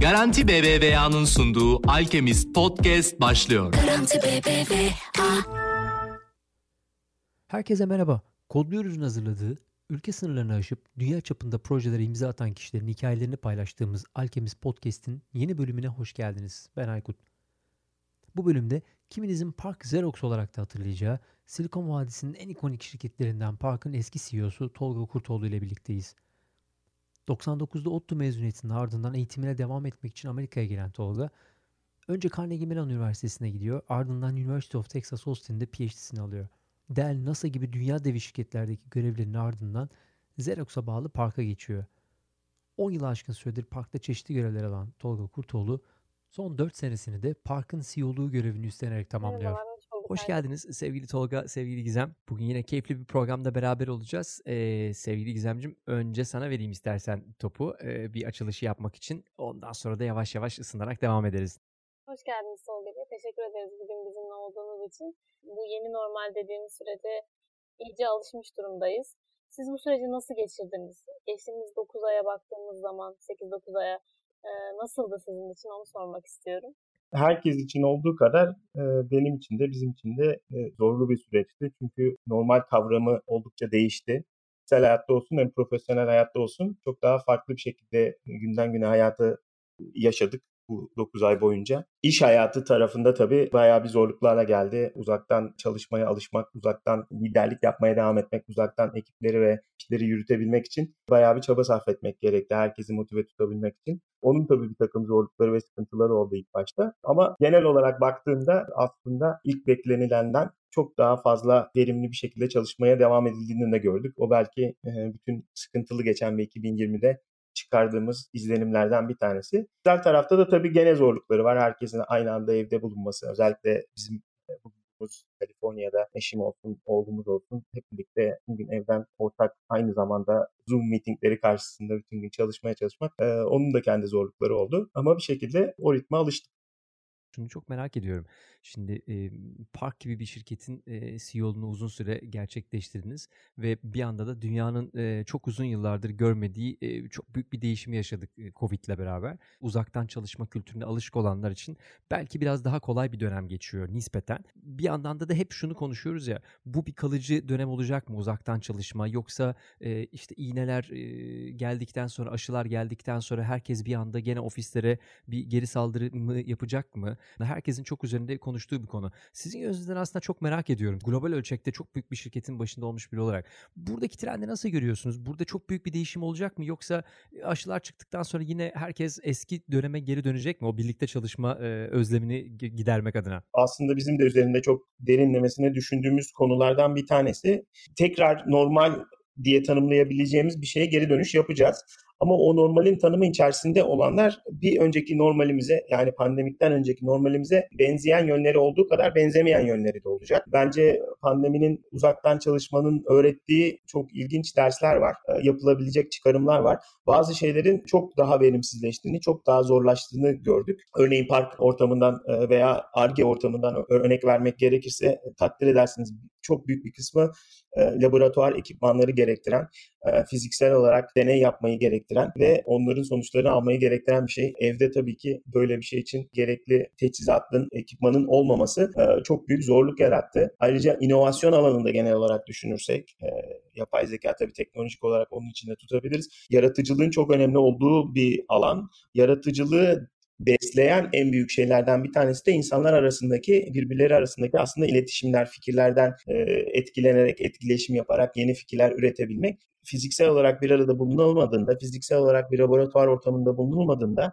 Garanti BBVA'nın sunduğu Alchemist Podcast başlıyor. Garanti BBVA. Herkese merhaba. Kodluyoruz'un hazırladığı, ülke sınırlarını aşıp dünya çapında projelere imza atan kişilerin hikayelerini paylaştığımız Alchemist Podcast'in yeni bölümüne hoş geldiniz. Ben Aykut. Bu bölümde kiminizin Park Xerox olarak da hatırlayacağı Silikon Vadisi'nin en ikonik şirketlerinden Park'ın eski CEO'su Tolga Kurtoğlu ile birlikteyiz. 99'da ODTÜ mezuniyetinin ardından eğitimine devam etmek için Amerika'ya gelen Tolga, önce Carnegie Mellon Üniversitesi'ne gidiyor, ardından University of Texas Austin'de PhD'sini alıyor. Dell, NASA gibi dünya devi şirketlerdeki görevlerinin ardından Xerox'a bağlı Park'a geçiyor. 10 yıl aşkın süredir Park'ta çeşitli görevler alan Tolga Kurtoğlu, son 4 senesini de Park'ın CEO'luğu görevini üstlenerek tamamlıyor. Hoş geldiniz sevgili Tolga, sevgili Gizem. Bugün yine keyifli bir programda beraber olacağız. Ee, sevgili Gizemcim önce sana vereyim istersen topu ee, bir açılışı yapmak için. Ondan sonra da yavaş yavaş ısınarak devam ederiz. Hoş geldiniz Tolga Bey. Teşekkür ederiz bugün bizimle olduğunuz için. Bu yeni normal dediğimiz sürece iyice alışmış durumdayız. Siz bu süreci nasıl geçirdiniz? Geçtiğimiz 9 aya baktığımız zaman, 8-9 aya e, nasıldı sizin için onu sormak istiyorum. Herkes için olduğu kadar e, benim için de bizim için de e, zorlu bir süreçti. Çünkü normal kavramı oldukça değişti. Kişisel hayatta olsun hem profesyonel hayatta olsun çok daha farklı bir şekilde günden güne hayatı yaşadık bu 9 ay boyunca. İş hayatı tarafında tabii bayağı bir zorluklarla geldi. Uzaktan çalışmaya alışmak, uzaktan liderlik yapmaya devam etmek, uzaktan ekipleri ve işleri yürütebilmek için bayağı bir çaba sarf etmek gerekti. Herkesi motive tutabilmek için. Onun tabii bir takım zorlukları ve sıkıntıları oldu ilk başta. Ama genel olarak baktığımda aslında ilk beklenilenden çok daha fazla verimli bir şekilde çalışmaya devam edildiğini de gördük. O belki bütün sıkıntılı geçen bir 2020'de çıkardığımız izlenimlerden bir tanesi. Güzel tarafta da tabii gene zorlukları var. Herkesin aynı anda evde bulunması. Özellikle bizim e, bulunduğumuz Kaliforniya'da eşim olsun, oğlumuz olsun hep birlikte bugün evden ortak aynı zamanda Zoom meetingleri karşısında bütün gün çalışmaya çalışmak e, onun da kendi zorlukları oldu. Ama bir şekilde o ritme alıştık. Şunu çok merak ediyorum. Şimdi e, Park gibi bir şirketin e, CEO'luğunu uzun süre gerçekleştirdiniz ve bir anda da dünyanın e, çok uzun yıllardır görmediği e, çok büyük bir değişimi yaşadık e, Covid'le beraber. Uzaktan çalışma kültürüne alışık olanlar için belki biraz daha kolay bir dönem geçiyor nispeten. Bir yandan da da hep şunu konuşuyoruz ya bu bir kalıcı dönem olacak mı uzaktan çalışma yoksa e, işte iğneler e, geldikten sonra aşılar geldikten sonra herkes bir anda gene ofislere bir geri saldırı mı yapacak mı? Herkesin çok üzerinde konuştuğu bir konu. Sizin gözünüzden aslında çok merak ediyorum. Global ölçekte çok büyük bir şirketin başında olmuş biri olarak. Buradaki trendi nasıl görüyorsunuz? Burada çok büyük bir değişim olacak mı? Yoksa aşılar çıktıktan sonra yine herkes eski döneme geri dönecek mi? O birlikte çalışma e, özlemini gidermek adına. Aslında bizim de üzerinde çok derinlemesine düşündüğümüz konulardan bir tanesi. Tekrar normal diye tanımlayabileceğimiz bir şeye geri dönüş yapacağız. Ama o normalin tanımı içerisinde olanlar bir önceki normalimize yani pandemikten önceki normalimize benzeyen yönleri olduğu kadar benzemeyen yönleri de olacak. Bence pandeminin uzaktan çalışmanın öğrettiği çok ilginç dersler var. Yapılabilecek çıkarımlar var. Bazı şeylerin çok daha verimsizleştiğini, çok daha zorlaştığını gördük. Örneğin park ortamından veya ARGE ortamından örnek vermek gerekirse takdir edersiniz çok büyük bir kısmı laboratuvar ekipmanları gerektiren, fiziksel olarak deney yapmayı gerektiren ve onların sonuçlarını almayı gerektiren bir şey. Evde tabii ki böyle bir şey için gerekli teçhizatın, ekipmanın olmaması çok büyük zorluk yarattı. Ayrıca inovasyon alanında genel olarak düşünürsek, yapay zeka tabii teknolojik olarak onun içinde tutabiliriz. Yaratıcılığın çok önemli olduğu bir alan. Yaratıcılığı besleyen en büyük şeylerden bir tanesi de insanlar arasındaki birbirleri arasındaki aslında iletişimler, fikirlerden e, etkilenerek, etkileşim yaparak yeni fikirler üretebilmek. Fiziksel olarak bir arada bulunulmadığında, fiziksel olarak bir laboratuvar ortamında bulunulmadığında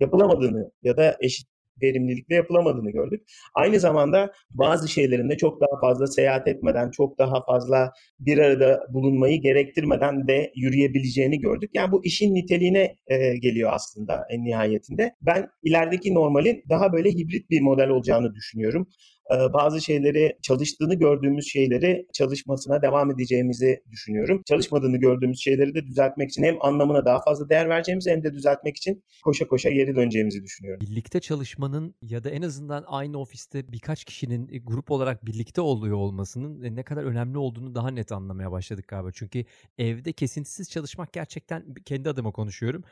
yapılamadığını ya da eşit verimlilikle yapılamadığını gördük. Aynı zamanda bazı şeylerin de çok daha fazla seyahat etmeden, çok daha fazla bir arada bulunmayı gerektirmeden de yürüyebileceğini gördük. Yani bu işin niteliğine e, geliyor aslında en nihayetinde. Ben ilerideki normalin daha böyle hibrit bir model olacağını düşünüyorum. Bazı şeyleri çalıştığını gördüğümüz şeyleri çalışmasına devam edeceğimizi düşünüyorum. Çalışmadığını gördüğümüz şeyleri de düzeltmek için hem anlamına daha fazla değer vereceğimizi hem de düzeltmek için koşa koşa geri döneceğimizi düşünüyorum. Birlikte çalışmanın ya da en azından aynı ofiste birkaç kişinin e, grup olarak birlikte oluyor olmasının e, ne kadar önemli olduğunu daha net anlamaya başladık galiba. Çünkü evde kesintisiz çalışmak gerçekten kendi adıma konuşuyorum.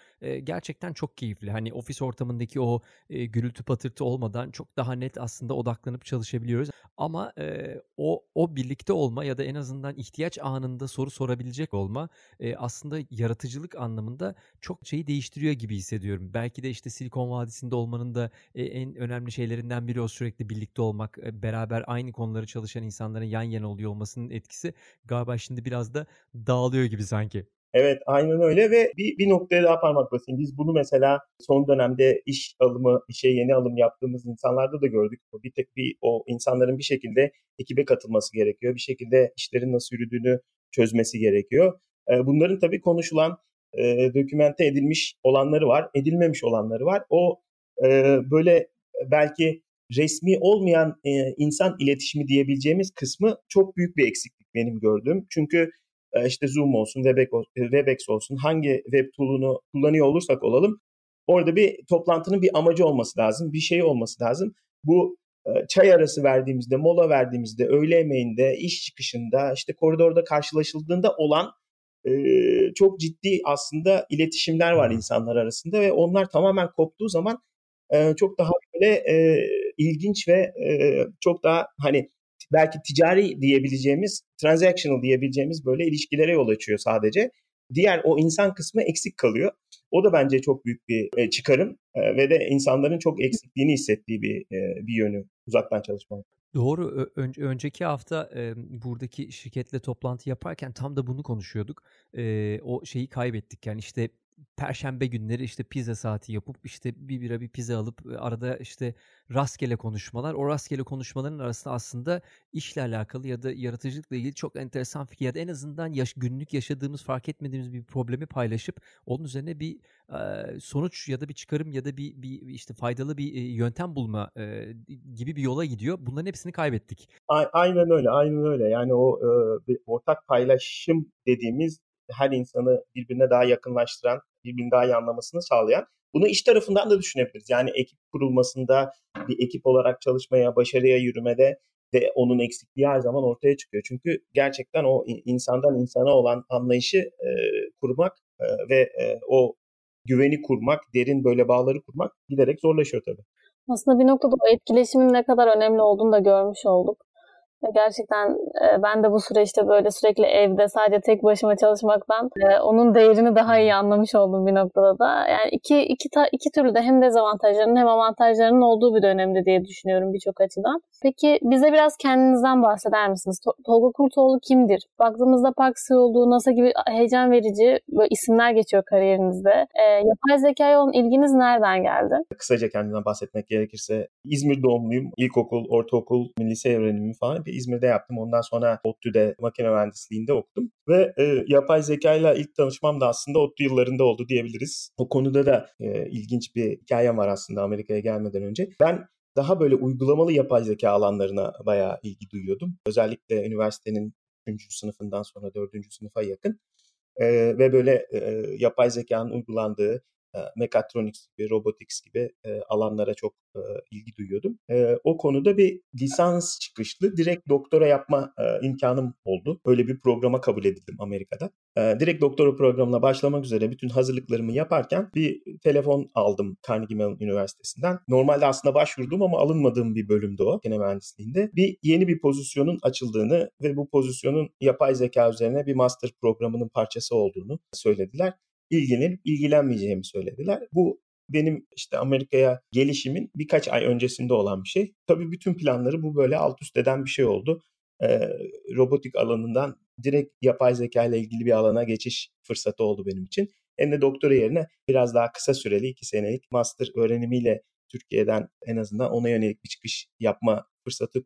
Gerçekten çok keyifli. Hani ofis ortamındaki o gürültü patırtı olmadan çok daha net aslında odaklanıp çalışmak çalışabiliyoruz. Ama e, o o birlikte olma ya da en azından ihtiyaç anında soru sorabilecek olma e, aslında yaratıcılık anlamında çok şeyi değiştiriyor gibi hissediyorum. Belki de işte Silikon Vadisi'nde olmanın da e, en önemli şeylerinden biri o sürekli birlikte olmak, e, beraber aynı konuları çalışan insanların yan yana oluyor olmasının etkisi galiba şimdi biraz da dağılıyor gibi sanki. Evet aynen öyle ve bir, bir noktaya daha parmak basayım. Biz bunu mesela son dönemde iş alımı, işe yeni alım yaptığımız insanlarda da gördük. Bir tek bir o insanların bir şekilde ekibe katılması gerekiyor. Bir şekilde işlerin nasıl yürüdüğünü çözmesi gerekiyor. Bunların tabii konuşulan, dokümente edilmiş olanları var, edilmemiş olanları var. O böyle belki resmi olmayan insan iletişimi diyebileceğimiz kısmı çok büyük bir eksiklik benim gördüğüm. Çünkü işte Zoom olsun, Webex, olsun hangi web tool'unu kullanıyor olursak olalım orada bir toplantının bir amacı olması lazım, bir şey olması lazım. Bu e, çay arası verdiğimizde, mola verdiğimizde, öğle yemeğinde, iş çıkışında, işte koridorda karşılaşıldığında olan e, çok ciddi aslında iletişimler var insanlar arasında ve onlar tamamen koptuğu zaman çok daha böyle ilginç ve çok daha hani belki ticari diyebileceğimiz, transactional diyebileceğimiz böyle ilişkilere yol açıyor sadece. Diğer o insan kısmı eksik kalıyor. O da bence çok büyük bir e, çıkarım e, ve de insanların çok eksikliğini hissettiği bir e, bir yönü uzaktan çalışmanın. Doğru. Ön- önceki hafta e, buradaki şirketle toplantı yaparken tam da bunu konuşuyorduk. E, o şeyi kaybettik. Yani işte perşembe günleri işte pizza saati yapıp işte bir bira bir pizza alıp arada işte rastgele konuşmalar. O rastgele konuşmaların arasında aslında işle alakalı ya da yaratıcılıkla ilgili çok enteresan fikir ya da en azından yaş, günlük yaşadığımız fark etmediğimiz bir problemi paylaşıp onun üzerine bir e, sonuç ya da bir çıkarım ya da bir, bir işte faydalı bir e, yöntem bulma e, gibi bir yola gidiyor. Bunların hepsini kaybettik. Aynen öyle, aynen öyle. Yani o e, bir ortak paylaşım dediğimiz her insanı birbirine daha yakınlaştıran, birbirini daha iyi anlamasını sağlayan. Bunu iş tarafından da düşünebiliriz. Yani ekip kurulmasında, bir ekip olarak çalışmaya, başarıya yürümede de onun eksikliği her zaman ortaya çıkıyor. Çünkü gerçekten o insandan insana olan anlayışı e, kurmak e, ve e, o güveni kurmak, derin böyle bağları kurmak giderek zorlaşıyor tabii. Aslında bir noktada o etkileşimin ne kadar önemli olduğunu da görmüş olduk. Gerçekten e, ben de bu süreçte böyle sürekli evde sadece tek başıma çalışmaktan e, onun değerini daha iyi anlamış oldum bir noktada da. Yani iki, iki, ta, iki türlü de hem dezavantajlarının hem avantajlarının olduğu bir dönemde diye düşünüyorum birçok açıdan. Peki bize biraz kendinizden bahseder misiniz? Tolga Kurtoğlu kimdir? Baktığımızda Park olduğu NASA gibi heyecan verici böyle isimler geçiyor kariyerinizde. E, yapay zekaya olan ilginiz nereden geldi? Kısaca kendimden bahsetmek gerekirse İzmir doğumluyum. İlkokul, ortaokul, lise evrenimi falan bir İzmir'de yaptım. Ondan sonra ODTÜ'de makine mühendisliğinde okudum. Ve e, yapay zeka ile ilk tanışmam da aslında ODTÜ yıllarında oldu diyebiliriz. O konuda da e, ilginç bir hikayem var aslında Amerika'ya gelmeden önce. Ben daha böyle uygulamalı yapay zeka alanlarına bayağı ilgi duyuyordum. Özellikle üniversitenin 3. sınıfından sonra 4. sınıfa yakın. E, ve böyle e, yapay zekanın uygulandığı e, mekatronics gibi, robotics gibi e, alanlara çok e, ilgi duyuyordum. O konuda bir lisans çıkışlı direkt doktora yapma imkanım oldu. Öyle bir programa kabul edildim Amerika'da. Direkt doktora programına başlamak üzere bütün hazırlıklarımı yaparken bir telefon aldım Carnegie Mellon Üniversitesi'nden. Normalde aslında başvurdum ama alınmadığım bir bölümde o, makine mühendisliğinde. Bir yeni bir pozisyonun açıldığını ve bu pozisyonun yapay zeka üzerine bir master programının parçası olduğunu söylediler ilgilenip ilgilenmeyeceğimi söylediler. Bu benim işte Amerika'ya gelişimin birkaç ay öncesinde olan bir şey. Tabii bütün planları bu böyle alt üst eden bir şey oldu. Ee, robotik alanından direkt yapay zeka ile ilgili bir alana geçiş fırsatı oldu benim için. Hem de doktora yerine biraz daha kısa süreli iki senelik master öğrenimiyle Türkiye'den en azından ona yönelik bir çıkış yapma fırsatı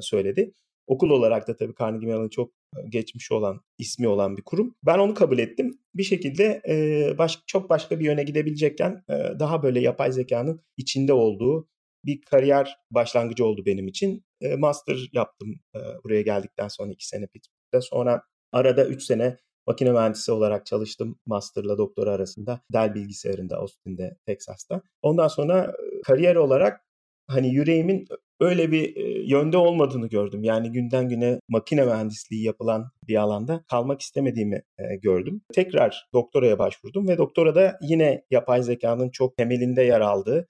söyledi. Okul olarak da tabii Carnegie Mellon çok geçmiş olan, ismi olan bir kurum. Ben onu kabul ettim. Bir şekilde e, baş, çok başka bir yöne gidebilecekken e, daha böyle yapay zekanın içinde olduğu bir kariyer başlangıcı oldu benim için. E, master yaptım e, buraya geldikten sonra iki sene Pittsburgh'da. Sonra arada üç sene makine mühendisi olarak çalıştım masterla doktora arasında. Dell bilgisayarında Austin'de, Texas'ta. Ondan sonra kariyer olarak hani yüreğimin öyle bir yönde olmadığını gördüm. Yani günden güne makine mühendisliği yapılan bir alanda kalmak istemediğimi gördüm. Tekrar doktoraya başvurdum ve doktora da yine yapay zekanın çok temelinde yer aldığı,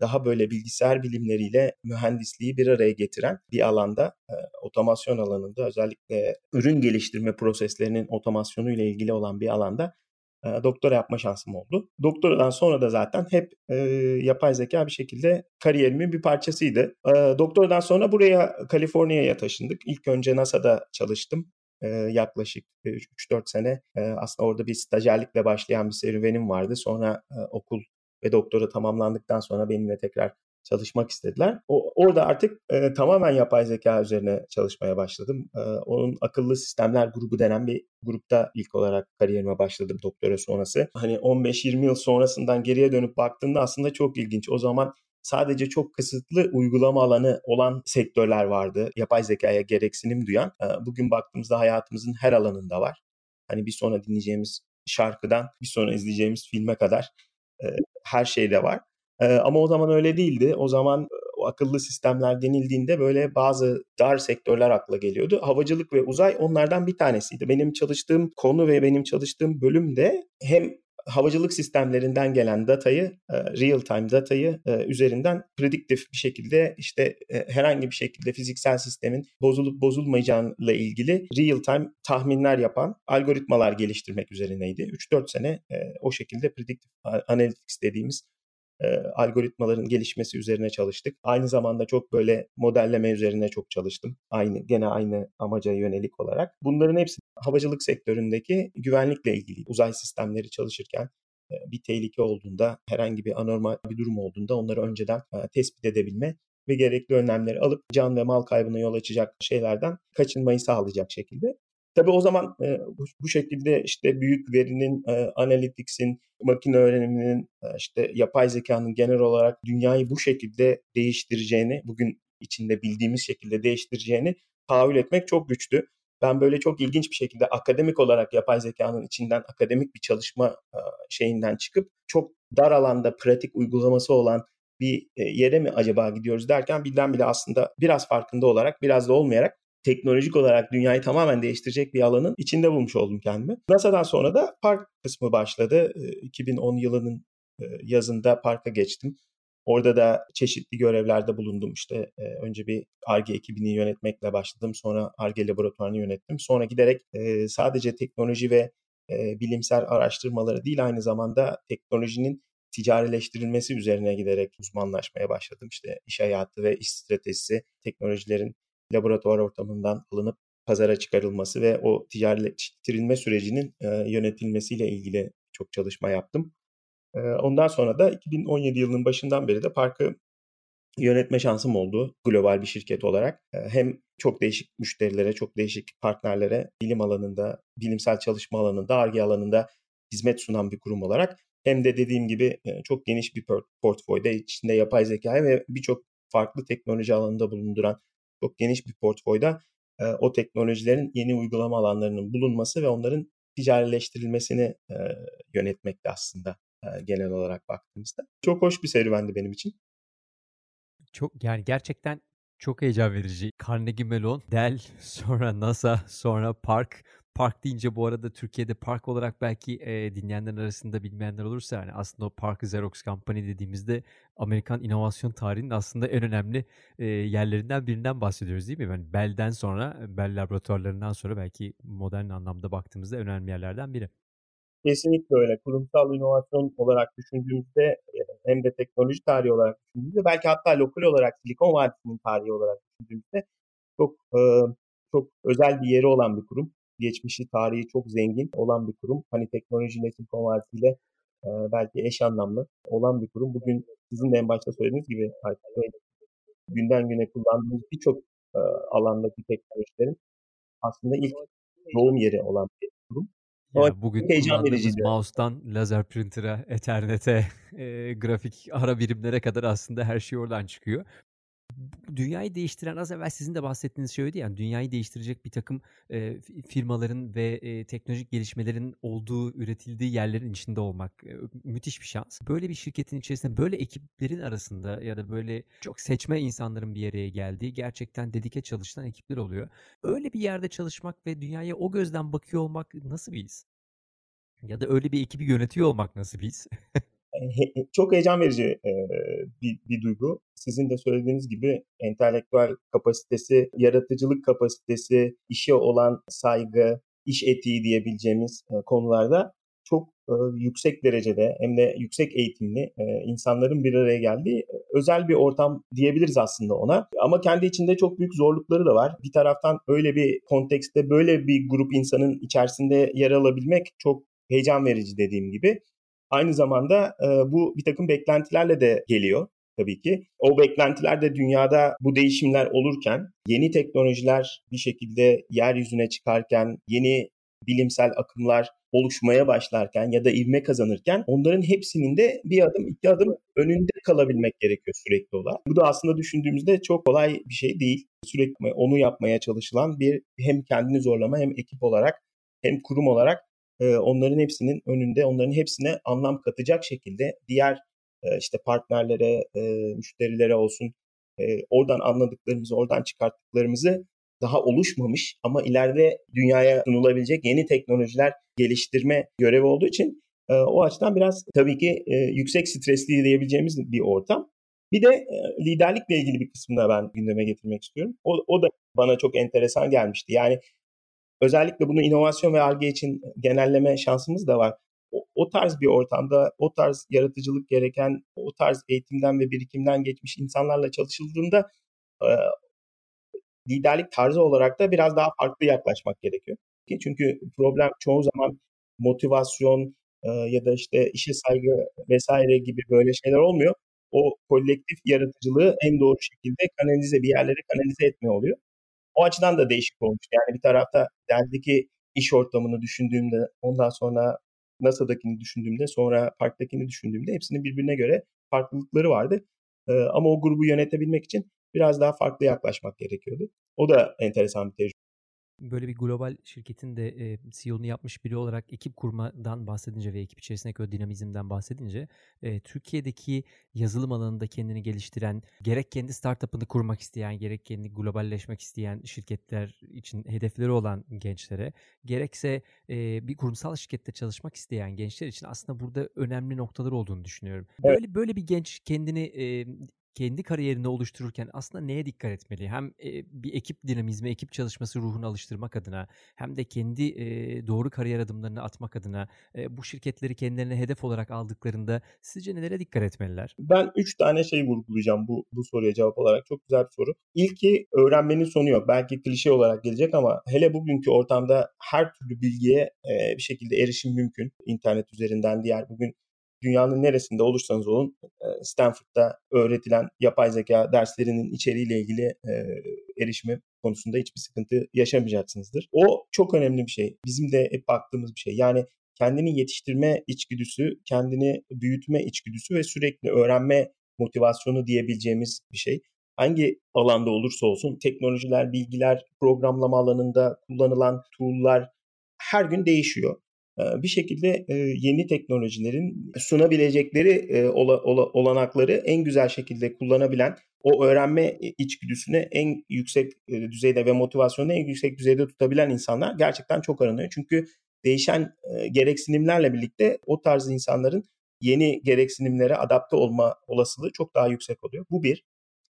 daha böyle bilgisayar bilimleriyle mühendisliği bir araya getiren bir alanda, otomasyon alanında özellikle ürün geliştirme proseslerinin otomasyonu ile ilgili olan bir alanda doktora yapma şansım oldu. Doktoradan sonra da zaten hep e, yapay zeka bir şekilde kariyerimin bir parçasıydı. E, doktoradan sonra buraya Kaliforniya'ya taşındık. İlk önce NASA'da çalıştım. E, yaklaşık 3-4 sene e, aslında orada bir stajyerlikle başlayan bir serüvenim vardı. Sonra e, okul ve doktora tamamlandıktan sonra benimle tekrar çalışmak istediler. O, orada artık e, tamamen yapay zeka üzerine çalışmaya başladım. E, onun akıllı sistemler grubu denen bir grupta ilk olarak kariyerime başladım doktora sonrası. Hani 15-20 yıl sonrasından geriye dönüp baktığımda aslında çok ilginç. O zaman sadece çok kısıtlı uygulama alanı olan sektörler vardı. Yapay zekaya gereksinim duyan. E, bugün baktığımızda hayatımızın her alanında var. Hani bir sonra dinleyeceğimiz şarkıdan bir sonra izleyeceğimiz filme kadar e, her şeyde var. Ama o zaman öyle değildi. O zaman o akıllı sistemler denildiğinde böyle bazı dar sektörler akla geliyordu. Havacılık ve uzay onlardan bir tanesiydi. Benim çalıştığım konu ve benim çalıştığım bölüm de hem havacılık sistemlerinden gelen datayı, real time datayı üzerinden prediktif bir şekilde işte herhangi bir şekilde fiziksel sistemin bozulup bozulmayacağıyla ilgili real time tahminler yapan algoritmalar geliştirmek üzerineydi. 3-4 sene o şekilde prediktif analytics dediğimiz e, algoritmaların gelişmesi üzerine çalıştık. Aynı zamanda çok böyle modelleme üzerine çok çalıştım. Aynı gene aynı amaca yönelik olarak. Bunların hepsi havacılık sektöründeki güvenlikle ilgili. Uzay sistemleri çalışırken e, bir tehlike olduğunda, herhangi bir anormal bir durum olduğunda onları önceden e, tespit edebilme ve gerekli önlemleri alıp can ve mal kaybına yol açacak şeylerden kaçınmayı sağlayacak şekilde Tabii o zaman e, bu, bu şekilde işte büyük verinin, e, analytics'in, makine öğreniminin, e, işte yapay zekanın genel olarak dünyayı bu şekilde değiştireceğini, bugün içinde bildiğimiz şekilde değiştireceğini tahayyül etmek çok güçtü. Ben böyle çok ilginç bir şekilde akademik olarak yapay zekanın içinden akademik bir çalışma e, şeyinden çıkıp çok dar alanda pratik uygulaması olan bir e, yere mi acaba gidiyoruz derken birden bile aslında biraz farkında olarak biraz da olmayarak teknolojik olarak dünyayı tamamen değiştirecek bir alanın içinde bulmuş oldum kendimi. NASA'dan sonra da park kısmı başladı. 2010 yılının yazında parka geçtim. Orada da çeşitli görevlerde bulundum. İşte önce bir ARGE ekibini yönetmekle başladım. Sonra ARGE laboratuvarını yönettim. Sonra giderek sadece teknoloji ve bilimsel araştırmaları değil aynı zamanda teknolojinin ticarileştirilmesi üzerine giderek uzmanlaşmaya başladım. İşte iş hayatı ve iş stratejisi, teknolojilerin laboratuvar ortamından alınıp pazara çıkarılması ve o ticarileştirilme sürecinin e, yönetilmesiyle ilgili çok çalışma yaptım. E, ondan sonra da 2017 yılının başından beri de parkı yönetme şansım oldu global bir şirket olarak. E, hem çok değişik müşterilere, çok değişik partnerlere bilim alanında, bilimsel çalışma alanında, ARGE alanında hizmet sunan bir kurum olarak hem de dediğim gibi e, çok geniş bir portföyde içinde yapay zeka ve birçok farklı teknoloji alanında bulunduran çok geniş bir portföyde e, o teknolojilerin yeni uygulama alanlarının bulunması ve onların ticarileştirilmesini e, yönetmekte aslında e, genel olarak baktığımızda. Çok hoş bir serüvendi benim için. Çok yani gerçekten çok heyecan verici. Carnegie Mellon, Dell, sonra NASA, sonra Park Park deyince bu arada Türkiye'de park olarak belki e, dinleyenlerin arasında bilmeyenler olursa yani aslında o Park Xerox Company dediğimizde Amerikan inovasyon tarihinin aslında en önemli e, yerlerinden birinden bahsediyoruz değil mi? Yani Bell'den sonra, Bell laboratuvarlarından sonra belki modern anlamda baktığımızda önemli yerlerden biri. Kesinlikle öyle. Kurumsal inovasyon olarak düşündüğümüzde hem de teknoloji tarihi olarak düşündüğümüzde belki hatta lokal olarak Silikon Vadisi'nin tarihi olarak düşündüğümüzde çok çok özel bir yeri olan bir kurum geçmişi, tarihi çok zengin olan bir kurum. Hani teknoloji nesil konversiyle e, belki eş anlamlı olan bir kurum. Bugün sizin de en başta söylediğiniz gibi günden güne kullandığımız birçok e, alandaki teknolojilerin aslında ilk doğum yeri olan bir kurum. Ya bugün kullandığımız mouse'dan lazer printer'a, Ethernet'e, e, grafik ara birimlere kadar aslında her şey oradan çıkıyor dünyayı değiştiren az evvel sizin de bahsettiğiniz şeydi yani dünyayı değiştirecek bir takım e, firmaların ve e, teknolojik gelişmelerin olduğu, üretildiği yerlerin içinde olmak e, müthiş bir şans. Böyle bir şirketin içerisinde böyle ekiplerin arasında ya da böyle çok seçme insanların bir yere geldiği gerçekten dedike çalışan ekipler oluyor. Öyle bir yerde çalışmak ve dünyaya o gözden bakıyor olmak nasıl bir his? Ya da öyle bir ekibi yönetiyor olmak nasıl bir his? çok heyecan verici bir, bir duygu. Sizin de söylediğiniz gibi entelektüel kapasitesi, yaratıcılık kapasitesi, işe olan saygı, iş etiği diyebileceğimiz konularda çok yüksek derecede hem de yüksek eğitimli insanların bir araya geldiği özel bir ortam diyebiliriz aslında ona. Ama kendi içinde çok büyük zorlukları da var. Bir taraftan öyle bir kontekste böyle bir grup insanın içerisinde yer alabilmek çok heyecan verici dediğim gibi. Aynı zamanda e, bu bir takım beklentilerle de geliyor tabii ki. O beklentiler de dünyada bu değişimler olurken, yeni teknolojiler bir şekilde yeryüzüne çıkarken, yeni bilimsel akımlar oluşmaya başlarken ya da ivme kazanırken onların hepsinin de bir adım iki adım önünde kalabilmek gerekiyor sürekli olarak. Bu da aslında düşündüğümüzde çok kolay bir şey değil. Sürekli onu yapmaya çalışılan bir hem kendini zorlama hem ekip olarak hem kurum olarak onların hepsinin önünde, onların hepsine anlam katacak şekilde diğer işte partnerlere, müşterilere olsun oradan anladıklarımızı, oradan çıkarttıklarımızı daha oluşmamış ama ileride dünyaya sunulabilecek yeni teknolojiler geliştirme görevi olduğu için o açıdan biraz tabii ki yüksek stresli diyebileceğimiz bir ortam. Bir de liderlikle ilgili bir kısmını ben gündeme getirmek istiyorum. O, o da bana çok enteresan gelmişti. Yani Özellikle bunu inovasyon ve ARGE için genelleme şansımız da var. O, o tarz bir ortamda, o tarz yaratıcılık gereken, o tarz eğitimden ve birikimden geçmiş insanlarla çalışıldığında e, liderlik tarzı olarak da biraz daha farklı yaklaşmak gerekiyor. Çünkü problem çoğu zaman motivasyon e, ya da işte işe saygı vesaire gibi böyle şeyler olmuyor. O kolektif yaratıcılığı en doğru şekilde kanalize bir yerlere kanalize etme oluyor. O açıdan da değişik olmuş. Yani bir tarafta Dell'deki iş ortamını düşündüğümde, ondan sonra NASA'dakini düşündüğümde, sonra Park'takini düşündüğümde hepsinin birbirine göre farklılıkları vardı. Ama o grubu yönetebilmek için biraz daha farklı yaklaşmak gerekiyordu. O da enteresan bir tecrübe böyle bir global şirketin de e, CEO'nu yapmış biri olarak ekip kurmadan bahsedince ve ekip içerisindeki o dinamizmden bahsedince e, Türkiye'deki yazılım alanında kendini geliştiren gerek kendi startup'ını kurmak isteyen gerek kendi globalleşmek isteyen şirketler için hedefleri olan gençlere gerekse e, bir kurumsal şirkette çalışmak isteyen gençler için aslında burada önemli noktalar olduğunu düşünüyorum. Böyle böyle bir genç kendini e, kendi kariyerini oluştururken aslında neye dikkat etmeli? Hem e, bir ekip dinamizmi, ekip çalışması ruhunu alıştırmak adına hem de kendi e, doğru kariyer adımlarını atmak adına e, bu şirketleri kendilerine hedef olarak aldıklarında sizce nelere dikkat etmeliler? Ben üç tane şey vurgulayacağım bu, bu soruya cevap olarak. Çok güzel bir soru. İlki öğrenmenin sonu yok. Belki klişe olarak gelecek ama hele bugünkü ortamda her türlü bilgiye bir şekilde erişim mümkün. İnternet üzerinden diğer bugün dünyanın neresinde olursanız olun Stanford'da öğretilen yapay zeka derslerinin içeriğiyle ilgili erişimi konusunda hiçbir sıkıntı yaşamayacaksınızdır. O çok önemli bir şey. Bizim de hep baktığımız bir şey. Yani kendini yetiştirme içgüdüsü, kendini büyütme içgüdüsü ve sürekli öğrenme motivasyonu diyebileceğimiz bir şey. Hangi alanda olursa olsun teknolojiler, bilgiler, programlama alanında kullanılan tool'lar her gün değişiyor bir şekilde yeni teknolojilerin sunabilecekleri olanakları en güzel şekilde kullanabilen, o öğrenme içgüdüsüne en yüksek düzeyde ve motivasyonu en yüksek düzeyde tutabilen insanlar gerçekten çok aranıyor. Çünkü değişen gereksinimlerle birlikte o tarz insanların yeni gereksinimlere adapte olma olasılığı çok daha yüksek oluyor. Bu bir.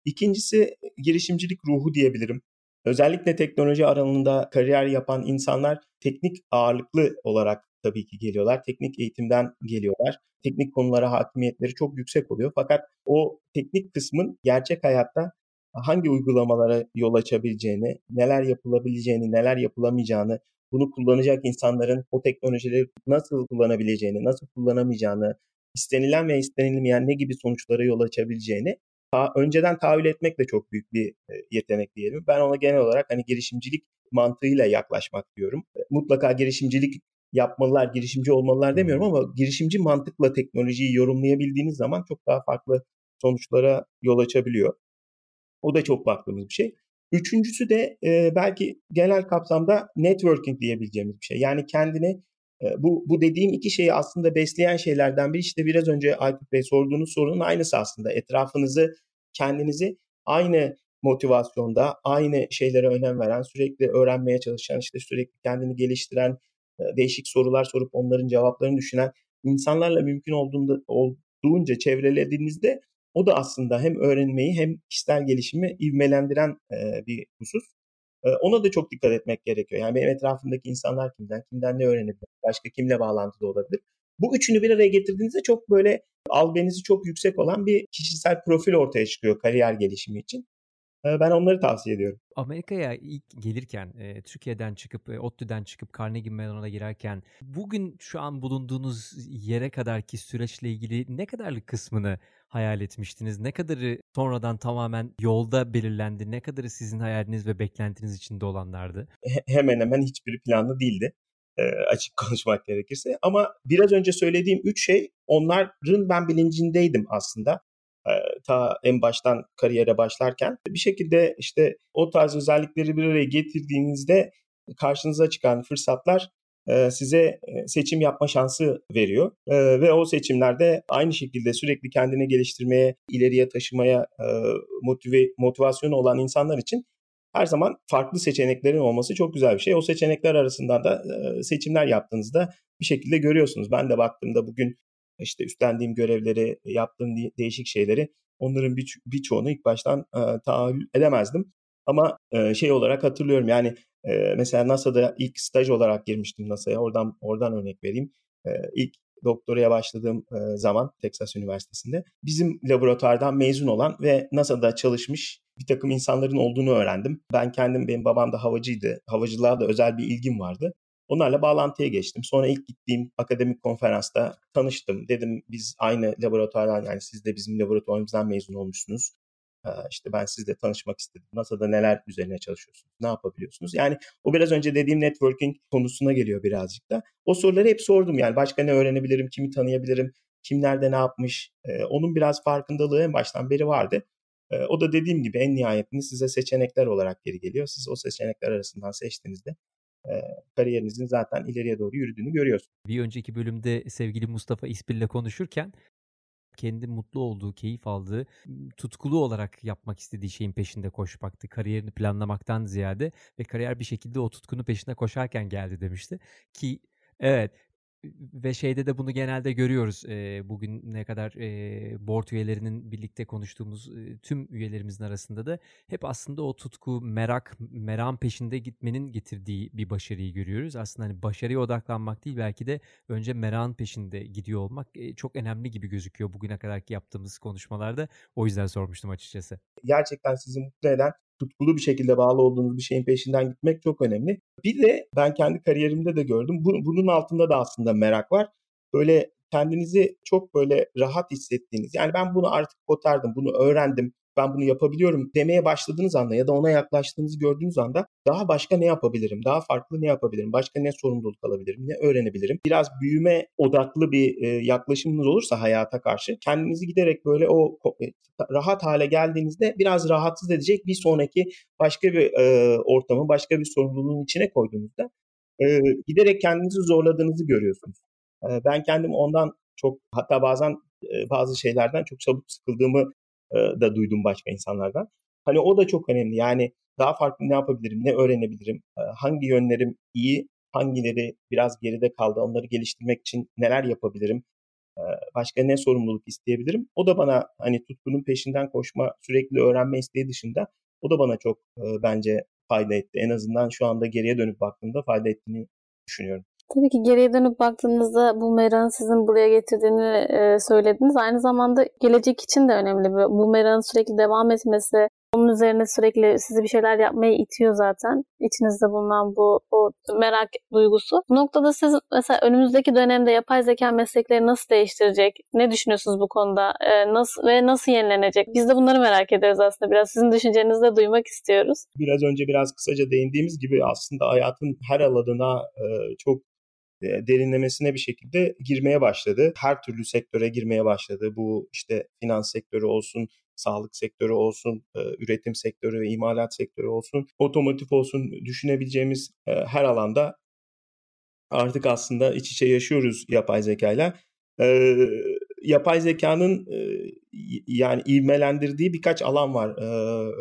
İkincisi girişimcilik ruhu diyebilirim. Özellikle teknoloji alanında kariyer yapan insanlar teknik ağırlıklı olarak tabii ki geliyorlar. Teknik eğitimden geliyorlar. Teknik konulara hakimiyetleri çok yüksek oluyor. Fakat o teknik kısmın gerçek hayatta hangi uygulamalara yol açabileceğini, neler yapılabileceğini, neler yapılamayacağını, bunu kullanacak insanların o teknolojileri nasıl kullanabileceğini, nasıl kullanamayacağını, istenilen ve istenilmeyen ne gibi sonuçlara yol açabileceğini ta, önceden tahayyül etmek de çok büyük bir yetenek diyelim. Ben ona genel olarak hani girişimcilik mantığıyla yaklaşmak diyorum. Mutlaka girişimcilik yapmalılar, girişimci olmalılar demiyorum ama girişimci mantıkla teknolojiyi yorumlayabildiğiniz zaman çok daha farklı sonuçlara yol açabiliyor. O da çok baktığımız bir şey. Üçüncüsü de e, belki genel kapsamda networking diyebileceğimiz bir şey. Yani kendini e, bu, bu dediğim iki şeyi aslında besleyen şeylerden biri işte biraz önce Aykut Bey sorduğunuz sorunun aynısı aslında. Etrafınızı, kendinizi aynı motivasyonda, aynı şeylere önem veren, sürekli öğrenmeye çalışan, işte sürekli kendini geliştiren, e, değişik sorular sorup onların cevaplarını düşünen insanlarla mümkün olduğunda, olduğunca çevrelediğinizde o da aslında hem öğrenmeyi hem kişisel gelişimi ivmelendiren e, bir husus. E, ona da çok dikkat etmek gerekiyor. Yani benim etrafımdaki insanlar kimden, kimden ne öğrenebilir, başka kimle bağlantıda olabilir. Bu üçünü bir araya getirdiğinizde çok böyle albenizi çok yüksek olan bir kişisel profil ortaya çıkıyor kariyer gelişimi için. Ben onları tavsiye ediyorum. Amerika'ya ilk gelirken, e, Türkiye'den çıkıp, e, ODTÜ'den çıkıp Carnegie Mellon'a girerken bugün şu an bulunduğunuz yere kadarki süreçle ilgili ne kadarlık kısmını hayal etmiştiniz? Ne kadarı sonradan tamamen yolda belirlendi? Ne kadarı sizin hayaliniz ve beklentiniz içinde olanlardı? hemen hemen hiçbiri planlı değildi. E, açık konuşmak gerekirse. Ama biraz önce söylediğim üç şey onların ben bilincindeydim aslında. Ta en baştan kariyere başlarken. Bir şekilde işte o tarz özellikleri bir araya getirdiğinizde karşınıza çıkan fırsatlar size seçim yapma şansı veriyor. Ve o seçimlerde aynı şekilde sürekli kendini geliştirmeye, ileriye taşımaya motive motivasyonu olan insanlar için her zaman farklı seçeneklerin olması çok güzel bir şey. O seçenekler arasından da seçimler yaptığınızda bir şekilde görüyorsunuz. Ben de baktığımda bugün işte üstlendiğim görevleri, yaptığım değişik şeyleri onların bir, birçoğunu ilk baştan e, tahayyül edemezdim. Ama e, şey olarak hatırlıyorum yani e, mesela NASA'da ilk staj olarak girmiştim NASA'ya. Oradan oradan örnek vereyim. E, ilk doktoraya başladığım e, zaman Texas Üniversitesi'nde bizim laboratuvardan mezun olan ve NASA'da çalışmış bir takım insanların olduğunu öğrendim. Ben kendim, benim babam da havacıydı. Havacılığa da özel bir ilgim vardı. Onlarla bağlantıya geçtim. Sonra ilk gittiğim akademik konferansta tanıştım. Dedim biz aynı laboratuvardan yani siz de bizim laboratuvarımızdan mezun olmuşsunuz. Ee, işte ben sizle tanışmak istedim. NASA'da neler üzerine çalışıyorsunuz? Ne yapabiliyorsunuz? Yani o biraz önce dediğim networking konusuna geliyor birazcık da. O soruları hep sordum. Yani başka ne öğrenebilirim? Kimi tanıyabilirim? Kim nerede ne yapmış? Ee, onun biraz farkındalığı en baştan beri vardı. Ee, o da dediğim gibi en nihayetinde size seçenekler olarak geri geliyor. Siz o seçenekler arasından seçtiğinizde e, kariyerinizin zaten ileriye doğru yürüdüğünü görüyorsunuz. Bir önceki bölümde sevgili Mustafa İspil'le konuşurken kendi mutlu olduğu, keyif aldığı, tutkulu olarak yapmak istediği şeyin peşinde koşmaktı. Kariyerini planlamaktan ziyade ve kariyer bir şekilde o tutkunu peşinde koşarken geldi demişti. Ki evet ve şeyde de bunu genelde görüyoruz. E, bugün ne kadar e, board üyelerinin birlikte konuştuğumuz e, tüm üyelerimizin arasında da hep aslında o tutku, merak, meram peşinde gitmenin getirdiği bir başarıyı görüyoruz. Aslında hani başarıya odaklanmak değil belki de önce merakın peşinde gidiyor olmak e, çok önemli gibi gözüküyor bugüne kadarki yaptığımız konuşmalarda. O yüzden sormuştum açıkçası. Gerçekten sizi mutlu eden tutkulu bir şekilde bağlı olduğunuz bir şeyin peşinden gitmek çok önemli. Bir de ben kendi kariyerimde de gördüm. Bunun altında da aslında merak var. Böyle kendinizi çok böyle rahat hissettiğiniz. Yani ben bunu artık kotardım, bunu öğrendim ben bunu yapabiliyorum demeye başladığınız anda ya da ona yaklaştığınızı gördüğünüz anda daha başka ne yapabilirim? Daha farklı ne yapabilirim? Başka ne sorumluluk alabilirim? Ne öğrenebilirim? Biraz büyüme odaklı bir e, yaklaşımınız olursa hayata karşı kendinizi giderek böyle o e, rahat hale geldiğinizde biraz rahatsız edecek bir sonraki başka bir e, ortamı, başka bir sorumluluğun içine koyduğunuzda giderek kendinizi zorladığınızı görüyorsunuz. Ben kendim ondan çok hatta bazen bazı şeylerden çok çabuk sıkıldığımı da duydum başka insanlardan. Hani o da çok önemli. Yani daha farklı ne yapabilirim, ne öğrenebilirim, hangi yönlerim iyi, hangileri biraz geride kaldı, onları geliştirmek için neler yapabilirim, başka ne sorumluluk isteyebilirim. O da bana hani tutkunun peşinden koşma, sürekli öğrenme isteği dışında o da bana çok bence fayda etti. En azından şu anda geriye dönüp baktığımda fayda ettiğini düşünüyorum. Tabii ki geriye dönüp baktığınızda bu merakın sizin buraya getirdiğini e, söylediniz. Aynı zamanda gelecek için de önemli. Bu merakın sürekli devam etmesi, onun üzerine sürekli sizi bir şeyler yapmaya itiyor zaten. İçinizde bulunan bu o merak duygusu. Bu noktada siz mesela önümüzdeki dönemde yapay zeka meslekleri nasıl değiştirecek? Ne düşünüyorsunuz bu konuda? Ee, nasıl ve nasıl yenilenecek? Biz de bunları merak ediyoruz aslında. Biraz sizin düşüncenizi de duymak istiyoruz. Biraz önce biraz kısaca değindiğimiz gibi aslında hayatın her alanına e, çok derinlemesine bir şekilde girmeye başladı. Her türlü sektöre girmeye başladı. Bu işte finans sektörü olsun, sağlık sektörü olsun, üretim sektörü ve imalat sektörü olsun, otomotiv olsun düşünebileceğimiz her alanda artık aslında iç içe yaşıyoruz yapay zekayla. Yapay zekanın e, yani ivmelendirdiği birkaç alan var.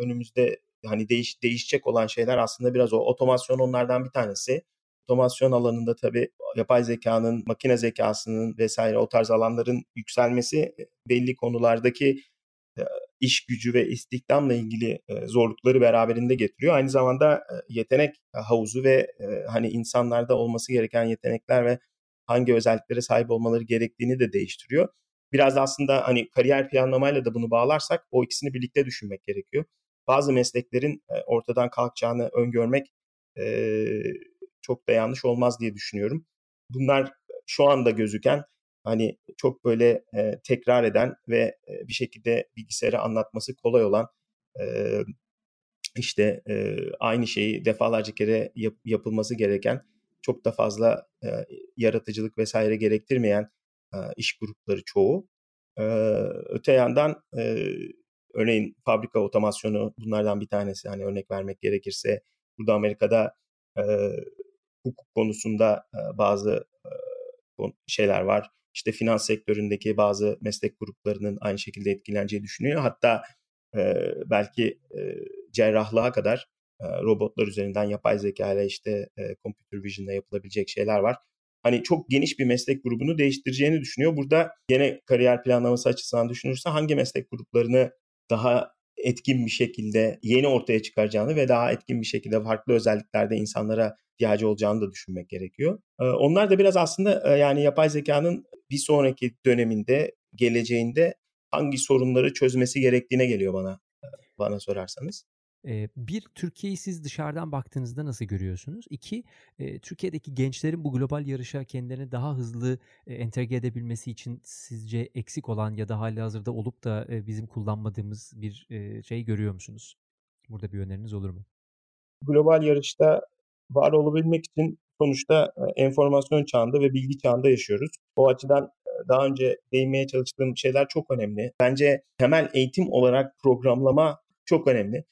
Önümüzde hani değiş, değişecek olan şeyler aslında biraz o. Otomasyon onlardan bir tanesi. Otomasyon alanında tabii yapay zekanın, makine zekasının vesaire o tarz alanların yükselmesi belli konulardaki iş gücü ve istihdamla ilgili zorlukları beraberinde getiriyor. Aynı zamanda yetenek havuzu ve hani insanlarda olması gereken yetenekler ve hangi özelliklere sahip olmaları gerektiğini de değiştiriyor. Biraz aslında hani kariyer planlamayla da bunu bağlarsak o ikisini birlikte düşünmek gerekiyor. Bazı mesleklerin ortadan kalkacağını öngörmek çok da yanlış olmaz diye düşünüyorum. Bunlar şu anda gözüken hani çok böyle e, tekrar eden ve e, bir şekilde bilgisayara anlatması kolay olan e, işte e, aynı şeyi defalarca kere yap, yapılması gereken çok da fazla e, yaratıcılık vesaire gerektirmeyen e, iş grupları çoğu. E, öte yandan e, örneğin fabrika otomasyonu bunlardan bir tanesi hani örnek vermek gerekirse burada Amerika'da e, hukuk konusunda bazı şeyler var işte finans sektöründeki bazı meslek gruplarının aynı şekilde etkileneceği düşünüyor. Hatta belki cerrahlığa kadar robotlar üzerinden yapay zeka ile işte computer vision ile yapılabilecek şeyler var. Hani çok geniş bir meslek grubunu değiştireceğini düşünüyor. Burada gene kariyer planlaması açısından düşünürse hangi meslek gruplarını daha etkin bir şekilde yeni ortaya çıkaracağını ve daha etkin bir şekilde farklı özelliklerde insanlara ihtiyacı olacağını da düşünmek gerekiyor. Onlar da biraz aslında yani yapay zekanın bir sonraki döneminde, geleceğinde hangi sorunları çözmesi gerektiğine geliyor bana bana sorarsanız. Bir, Türkiye'yi siz dışarıdan baktığınızda nasıl görüyorsunuz? İki, Türkiye'deki gençlerin bu global yarışa kendilerini daha hızlı entegre edebilmesi için sizce eksik olan ya da hali hazırda olup da bizim kullanmadığımız bir şey görüyor musunuz? Burada bir öneriniz olur mu? Global yarışta var olabilmek için sonuçta enformasyon çağında ve bilgi çağında yaşıyoruz. O açıdan daha önce değinmeye çalıştığım şeyler çok önemli. Bence temel eğitim olarak programlama çok önemli.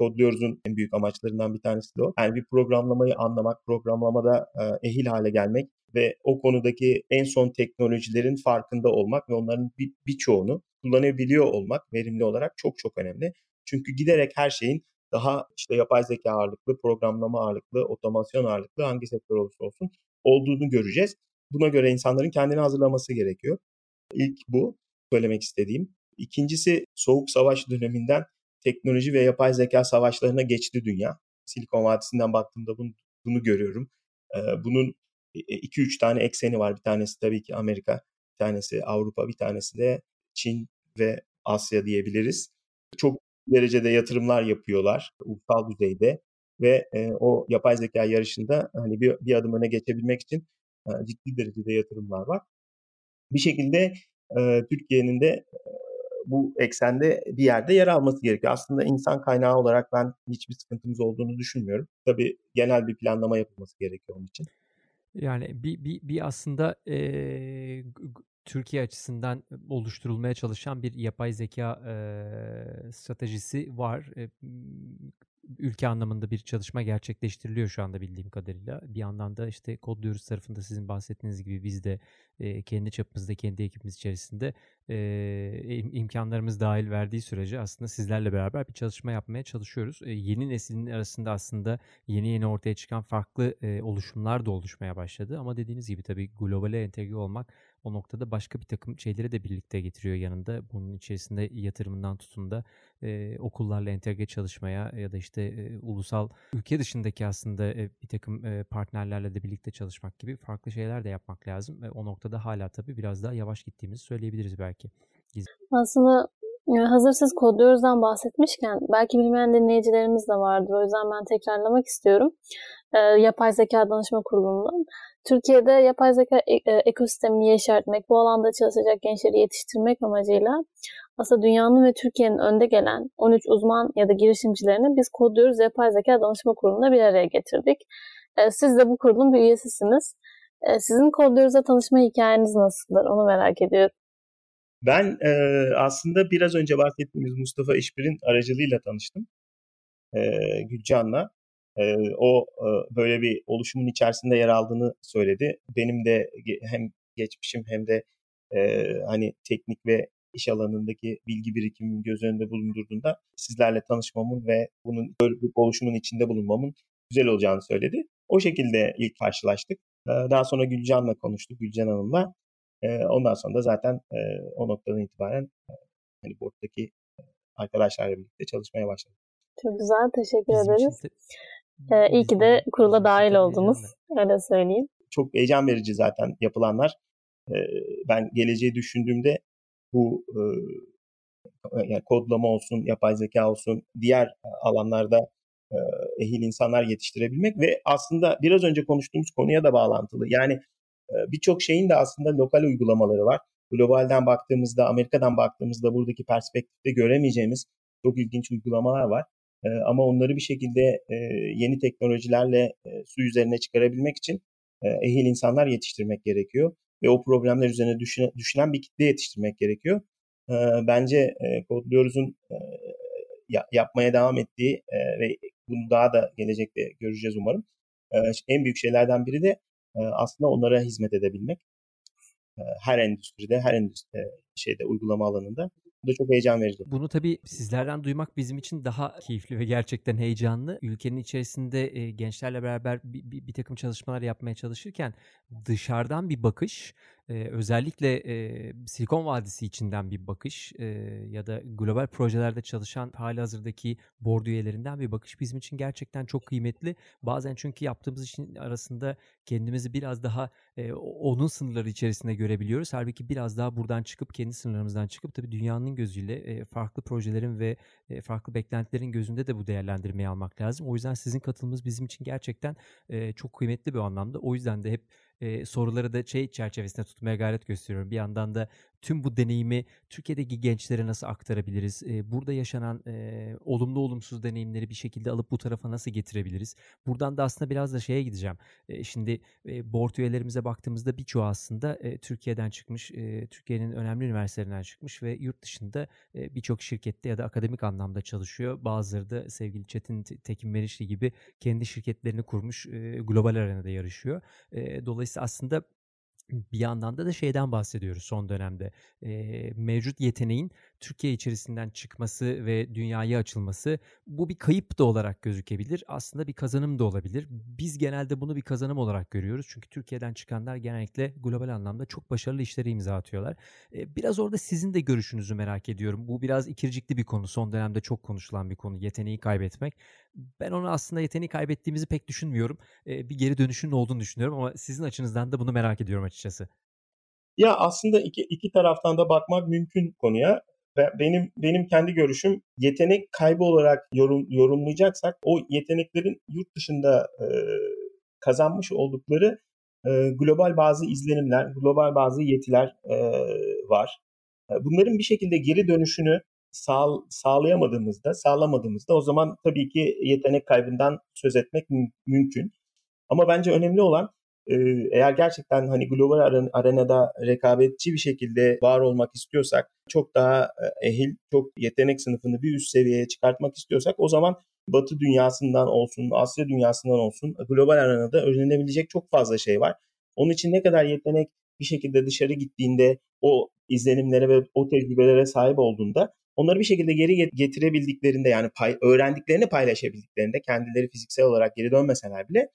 Kodluyoruz'un en büyük amaçlarından bir tanesi de o. Yani bir programlamayı anlamak, programlamada ehil hale gelmek ve o konudaki en son teknolojilerin farkında olmak ve onların bir, birçoğunu kullanabiliyor olmak verimli olarak çok çok önemli. Çünkü giderek her şeyin daha işte yapay zeka ağırlıklı, programlama ağırlıklı, otomasyon ağırlıklı hangi sektör olursa olsun olduğunu göreceğiz. Buna göre insanların kendini hazırlaması gerekiyor. İlk bu söylemek istediğim. İkincisi soğuk savaş döneminden teknoloji ve yapay zeka savaşlarına geçti dünya. Silikon Vadisi'nden baktığımda bunu, bunu görüyorum. Bunun 2-3 tane ekseni var. Bir tanesi tabii ki Amerika, bir tanesi Avrupa, bir tanesi de Çin ve Asya diyebiliriz. Çok derecede yatırımlar yapıyorlar ulusal düzeyde ve e, o yapay zeka yarışında hani bir, bir adım öne geçebilmek için e, ciddi derecede yatırımlar var. Bir şekilde e, Türkiye'nin de e, bu eksende bir yerde yer alması gerekiyor. Aslında insan kaynağı olarak ben hiçbir sıkıntımız olduğunu düşünmüyorum. Tabii genel bir planlama yapılması gerekiyor onun için. Yani bir, bir, bir aslında e, Türkiye açısından oluşturulmaya çalışan bir yapay zeka e, stratejisi var. E, ülke anlamında bir çalışma gerçekleştiriliyor şu anda bildiğim kadarıyla. Bir yandan da işte kodluyoruz tarafında sizin bahsettiğiniz gibi biz de e, kendi çapımızda, kendi ekibimiz içerisinde e, imkanlarımız dahil verdiği sürece aslında sizlerle beraber bir çalışma yapmaya çalışıyoruz. E, yeni neslin arasında aslında yeni yeni ortaya çıkan farklı e, oluşumlar da oluşmaya başladı. Ama dediğiniz gibi tabii globale entegre olmak o noktada başka bir takım şeyleri de birlikte getiriyor yanında. Bunun içerisinde yatırımından tutun da e, okullarla entegre çalışmaya ya da işte e, ulusal ülke dışındaki aslında e, bir takım e, partnerlerle de birlikte çalışmak gibi farklı şeyler de yapmak lazım. E, o noktada hala tabii biraz daha yavaş gittiğimizi söyleyebiliriz belki. Aslında hazır siz kodluyoruzdan bahsetmişken belki bilmeyen dinleyicilerimiz de vardır. O yüzden ben tekrarlamak istiyorum. E, yapay zeka danışma kurulundan. Türkiye'de yapay zeka e- e- ekosistemini yeşertmek, bu alanda çalışacak gençleri yetiştirmek amacıyla aslında dünyanın ve Türkiye'nin önde gelen 13 uzman ya da girişimcilerini biz kodluyoruz yapay zeka danışma kurulunda bir araya getirdik. E, siz de bu kurulun bir üyesisiniz. Sizin Kodluyoruz'a tanışma hikayeniz nasıldır? Onu merak ediyorum. Ben e, aslında biraz önce bahsettiğimiz Mustafa İşbir'in aracılığıyla tanıştım. E, Gülcan'la. E, o e, böyle bir oluşumun içerisinde yer aldığını söyledi. Benim de hem geçmişim hem de e, hani teknik ve iş alanındaki bilgi birikimimi göz önünde bulundurduğunda sizlerle tanışmamın ve bunun böyle bir oluşumun içinde bulunmamın güzel olacağını söyledi. O şekilde ilk karşılaştık. Daha sonra Gülcan'la konuştuk, Gülcan Hanım'la. Ondan sonra da zaten o noktadan itibaren hani board'daki arkadaşlarla birlikte çalışmaya başladık. Çok güzel, teşekkür Bizim ederiz. De, ee, iyi ki de kurula dahil oldunuz, öyle söyleyeyim. Çok heyecan verici zaten yapılanlar. Ben geleceği düşündüğümde bu yani kodlama olsun, yapay zeka olsun, diğer alanlarda ehil insanlar yetiştirebilmek ve aslında biraz önce konuştuğumuz konuya da bağlantılı. Yani birçok şeyin de aslında lokal uygulamaları var. Globalden baktığımızda, Amerika'dan baktığımızda buradaki perspektifte göremeyeceğimiz çok ilginç uygulamalar var. Ama onları bir şekilde yeni teknolojilerle su üzerine çıkarabilmek için ehil insanlar yetiştirmek gerekiyor. Ve o problemler üzerine düşünen bir kitle yetiştirmek gerekiyor. Bence Kodluyoruz'un yapmaya devam ettiği ve bunu daha da gelecekte göreceğiz umarım. En büyük şeylerden biri de aslında onlara hizmet edebilmek. Her endüstride, her endüstri şeyde uygulama alanında. Bu da çok heyecan verici. Bunu tabii sizlerden duymak bizim için daha keyifli ve gerçekten heyecanlı. Ülkenin içerisinde gençlerle beraber bir, bir, bir takım çalışmalar yapmaya çalışırken dışarıdan bir bakış ee, özellikle e, Silikon Vadisi içinden bir bakış e, ya da global projelerde çalışan hali hazırdaki board üyelerinden bir bakış bizim için gerçekten çok kıymetli. Bazen çünkü yaptığımız işin arasında kendimizi biraz daha e, onun sınırları içerisinde görebiliyoruz. Halbuki biraz daha buradan çıkıp kendi sınırlarımızdan çıkıp tabii dünyanın gözüyle e, farklı projelerin ve e, farklı beklentilerin gözünde de bu değerlendirmeyi almak lazım. O yüzden sizin katılımınız bizim için gerçekten e, çok kıymetli bir anlamda. O yüzden de hep soruları da şey çerçevesinde tutmaya gayret gösteriyorum. Bir yandan da tüm bu deneyimi Türkiye'deki gençlere nasıl aktarabiliriz? Burada yaşanan e, olumlu olumsuz deneyimleri bir şekilde alıp bu tarafa nasıl getirebiliriz? Buradan da aslında biraz da şeye gideceğim. E, şimdi e, board üyelerimize baktığımızda birçoğu aslında e, Türkiye'den çıkmış, e, Türkiye'nin önemli üniversitelerinden çıkmış ve yurt dışında e, birçok şirkette ya da akademik anlamda çalışıyor. Bazıları da sevgili Çetin Tekin Meriçli gibi kendi şirketlerini kurmuş, e, global arenada yarışıyor. E, dolayısıyla aslında bir yandan da da şeyden bahsediyoruz son dönemde. E, mevcut yeteneğin Türkiye içerisinden çıkması ve dünyaya açılması bu bir kayıp da olarak gözükebilir. Aslında bir kazanım da olabilir. Biz genelde bunu bir kazanım olarak görüyoruz. Çünkü Türkiye'den çıkanlar genellikle global anlamda çok başarılı işleri imza atıyorlar. E, biraz orada sizin de görüşünüzü merak ediyorum. Bu biraz ikircikli bir konu. Son dönemde çok konuşulan bir konu. Yeteneği kaybetmek. Ben onu aslında yeteneği kaybettiğimizi pek düşünmüyorum. E, bir geri dönüşünün olduğunu düşünüyorum ama sizin açınızdan da bunu merak ediyorum açıkçası. Ya aslında iki, iki taraftan da bakmak mümkün konuya benim benim kendi görüşüm yetenek kaybı olarak yorum, yorumlayacaksak o yeteneklerin yurt dışında e, kazanmış oldukları e, global bazı izlenimler, global bazı yetiler e, var. E, bunların bir şekilde geri dönüşünü sağ, sağlayamadığımızda, sağlamadığımızda o zaman tabii ki yetenek kaybından söz etmek mümkün. Ama bence önemli olan eğer gerçekten hani global arenada rekabetçi bir şekilde var olmak istiyorsak, çok daha ehil, çok yetenek sınıfını bir üst seviyeye çıkartmak istiyorsak o zaman Batı dünyasından olsun, Asya dünyasından olsun global arenada öğrenebilecek çok fazla şey var. Onun için ne kadar yetenek bir şekilde dışarı gittiğinde o izlenimlere ve o tecrübelere sahip olduğunda onları bir şekilde geri getirebildiklerinde yani pay, öğrendiklerini paylaşabildiklerinde kendileri fiziksel olarak geri dönmeseler bile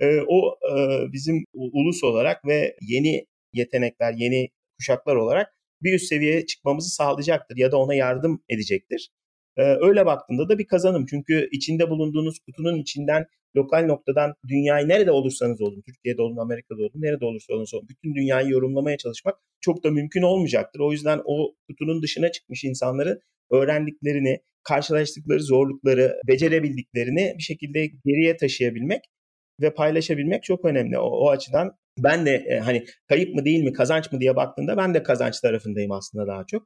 e, o e, bizim ulus olarak ve yeni yetenekler, yeni kuşaklar olarak bir üst seviyeye çıkmamızı sağlayacaktır ya da ona yardım edecektir. E, öyle baktığında da bir kazanım. Çünkü içinde bulunduğunuz kutunun içinden lokal noktadan dünyayı nerede olursanız olun, Türkiye'de olun, Amerika'da olun, nerede olursa olun, bütün dünyayı yorumlamaya çalışmak çok da mümkün olmayacaktır. O yüzden o kutunun dışına çıkmış insanları öğrendiklerini, karşılaştıkları zorlukları, becerebildiklerini bir şekilde geriye taşıyabilmek ve paylaşabilmek çok önemli. O, o açıdan ben de e, hani kayıp mı değil mi kazanç mı diye baktığımda ben de kazanç tarafındayım aslında daha çok.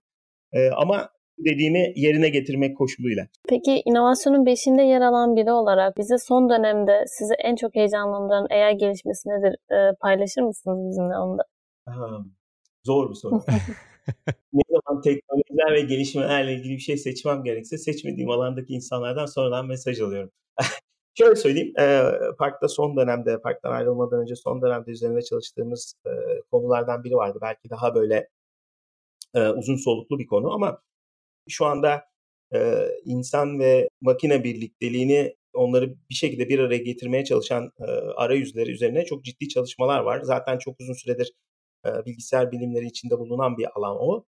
E, ama dediğimi yerine getirmek koşuluyla. Peki inovasyonun beşinde yer alan biri olarak bize son dönemde sizi en çok heyecanlandıran AI gelişmesi nedir? E, paylaşır mısınız bizimle onu da? Ha, zor bir soru. ne zaman teknolojiler ve gelişmelerle ilgili bir şey seçmem gerekse seçmediğim alandaki insanlardan sonradan mesaj alıyorum. Şöyle söyleyeyim, e, Park'ta son dönemde, Park'tan ayrılmadan önce son dönemde üzerinde çalıştığımız e, konulardan biri vardı. Belki daha böyle e, uzun soluklu bir konu ama şu anda e, insan ve makine birlikteliğini onları bir şekilde bir araya getirmeye çalışan e, arayüzleri üzerine çok ciddi çalışmalar var. Zaten çok uzun süredir e, bilgisayar bilimleri içinde bulunan bir alan o.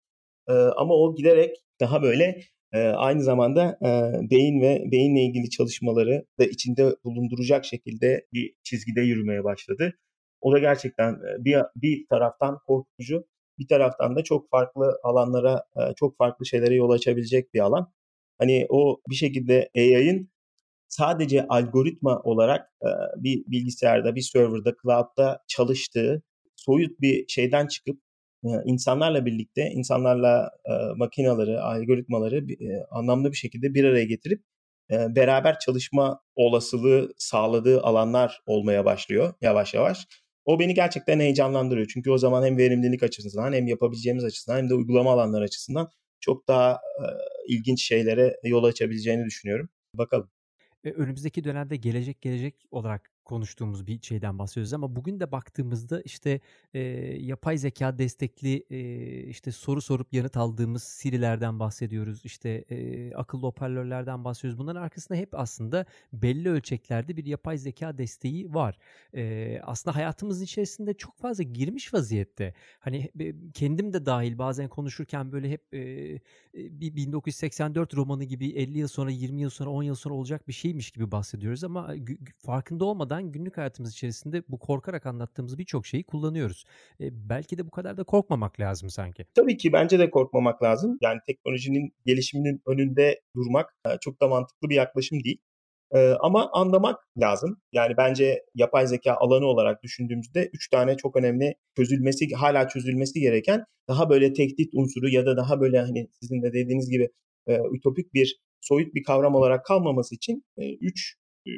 E, ama o giderek daha böyle e, aynı zamanda e, beyin ve beyinle ilgili çalışmaları da içinde bulunduracak şekilde bir çizgide yürümeye başladı. O da gerçekten bir, bir taraftan korkutucu, bir taraftan da çok farklı alanlara, çok farklı şeylere yol açabilecek bir alan. Hani o bir şekilde AI'ın sadece algoritma olarak bir bilgisayarda, bir serverda, cloud'da çalıştığı soyut bir şeyden çıkıp insanlarla birlikte, insanlarla makinaları, algoritmaları anlamlı bir şekilde bir araya getirip beraber çalışma olasılığı sağladığı alanlar olmaya başlıyor yavaş yavaş. O beni gerçekten heyecanlandırıyor. Çünkü o zaman hem verimlilik açısından hem yapabileceğimiz açısından hem de uygulama alanları açısından çok daha e, ilginç şeylere yol açabileceğini düşünüyorum. Bakalım. Önümüzdeki dönemde gelecek gelecek olarak konuştuğumuz bir şeyden bahsediyoruz ama bugün de baktığımızda işte e, yapay zeka destekli e, işte soru sorup yanıt aldığımız Siri'lerden bahsediyoruz. İşte e, akıllı hoparlörlerden bahsediyoruz. Bunların arkasında hep aslında belli ölçeklerde bir yapay zeka desteği var. E, aslında hayatımızın içerisinde çok fazla girmiş vaziyette. Hani kendim de dahil bazen konuşurken böyle hep e, bir 1984 romanı gibi 50 yıl sonra 20 yıl sonra 10 yıl sonra olacak bir şeymiş gibi bahsediyoruz ama farkında olmadan olmadan günlük hayatımız içerisinde bu korkarak anlattığımız birçok şeyi kullanıyoruz. E, belki de bu kadar da korkmamak lazım sanki. Tabii ki bence de korkmamak lazım. Yani teknolojinin gelişiminin önünde durmak e, çok da mantıklı bir yaklaşım değil. Ee, ama anlamak lazım. Yani bence yapay zeka alanı olarak düşündüğümüzde üç tane çok önemli çözülmesi, hala çözülmesi gereken daha böyle tehdit unsuru ya da daha böyle hani sizin de dediğiniz gibi e, ütopik bir soyut bir kavram olarak kalmaması için e, üç e,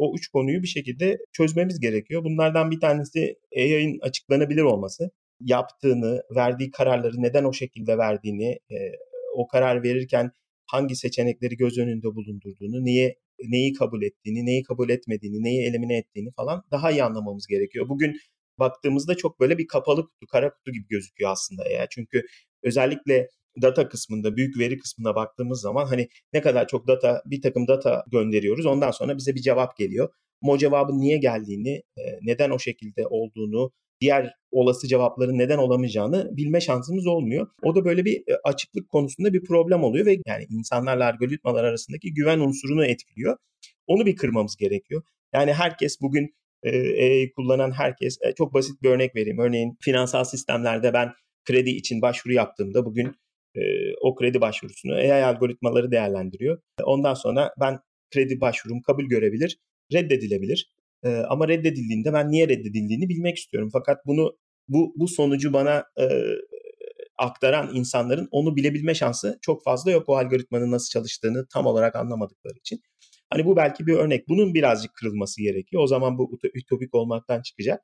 o üç konuyu bir şekilde çözmemiz gerekiyor. Bunlardan bir tanesi AI'ın açıklanabilir olması. Yaptığını, verdiği kararları neden o şekilde verdiğini, e, o karar verirken hangi seçenekleri göz önünde bulundurduğunu, niye neyi kabul ettiğini, neyi kabul etmediğini, neyi elimine ettiğini falan daha iyi anlamamız gerekiyor. Bugün baktığımızda çok böyle bir kapalı kutu, kara kutu gibi gözüküyor aslında ya. Çünkü özellikle data kısmında, büyük veri kısmına baktığımız zaman hani ne kadar çok data, bir takım data gönderiyoruz. Ondan sonra bize bir cevap geliyor. Ama o cevabın niye geldiğini, neden o şekilde olduğunu, diğer olası cevapların neden olamayacağını bilme şansımız olmuyor. O da böyle bir açıklık konusunda bir problem oluyor ve yani insanlarla algoritmalar arasındaki güven unsurunu etkiliyor. Onu bir kırmamız gerekiyor. Yani herkes bugün AI'yi kullanan herkes çok basit bir örnek vereyim. Örneğin finansal sistemlerde ben kredi için başvuru yaptığımda bugün e, o kredi başvurusunu AI algoritmaları değerlendiriyor. Ondan sonra ben kredi başvurum kabul görebilir, reddedilebilir. E, ama reddedildiğinde ben niye reddedildiğini bilmek istiyorum. Fakat bunu bu bu sonucu bana e, aktaran insanların onu bilebilme şansı çok fazla yok o algoritmanın nasıl çalıştığını tam olarak anlamadıkları için. Hani bu belki bir örnek. Bunun birazcık kırılması gerekiyor. O zaman bu ütopik olmaktan çıkacak.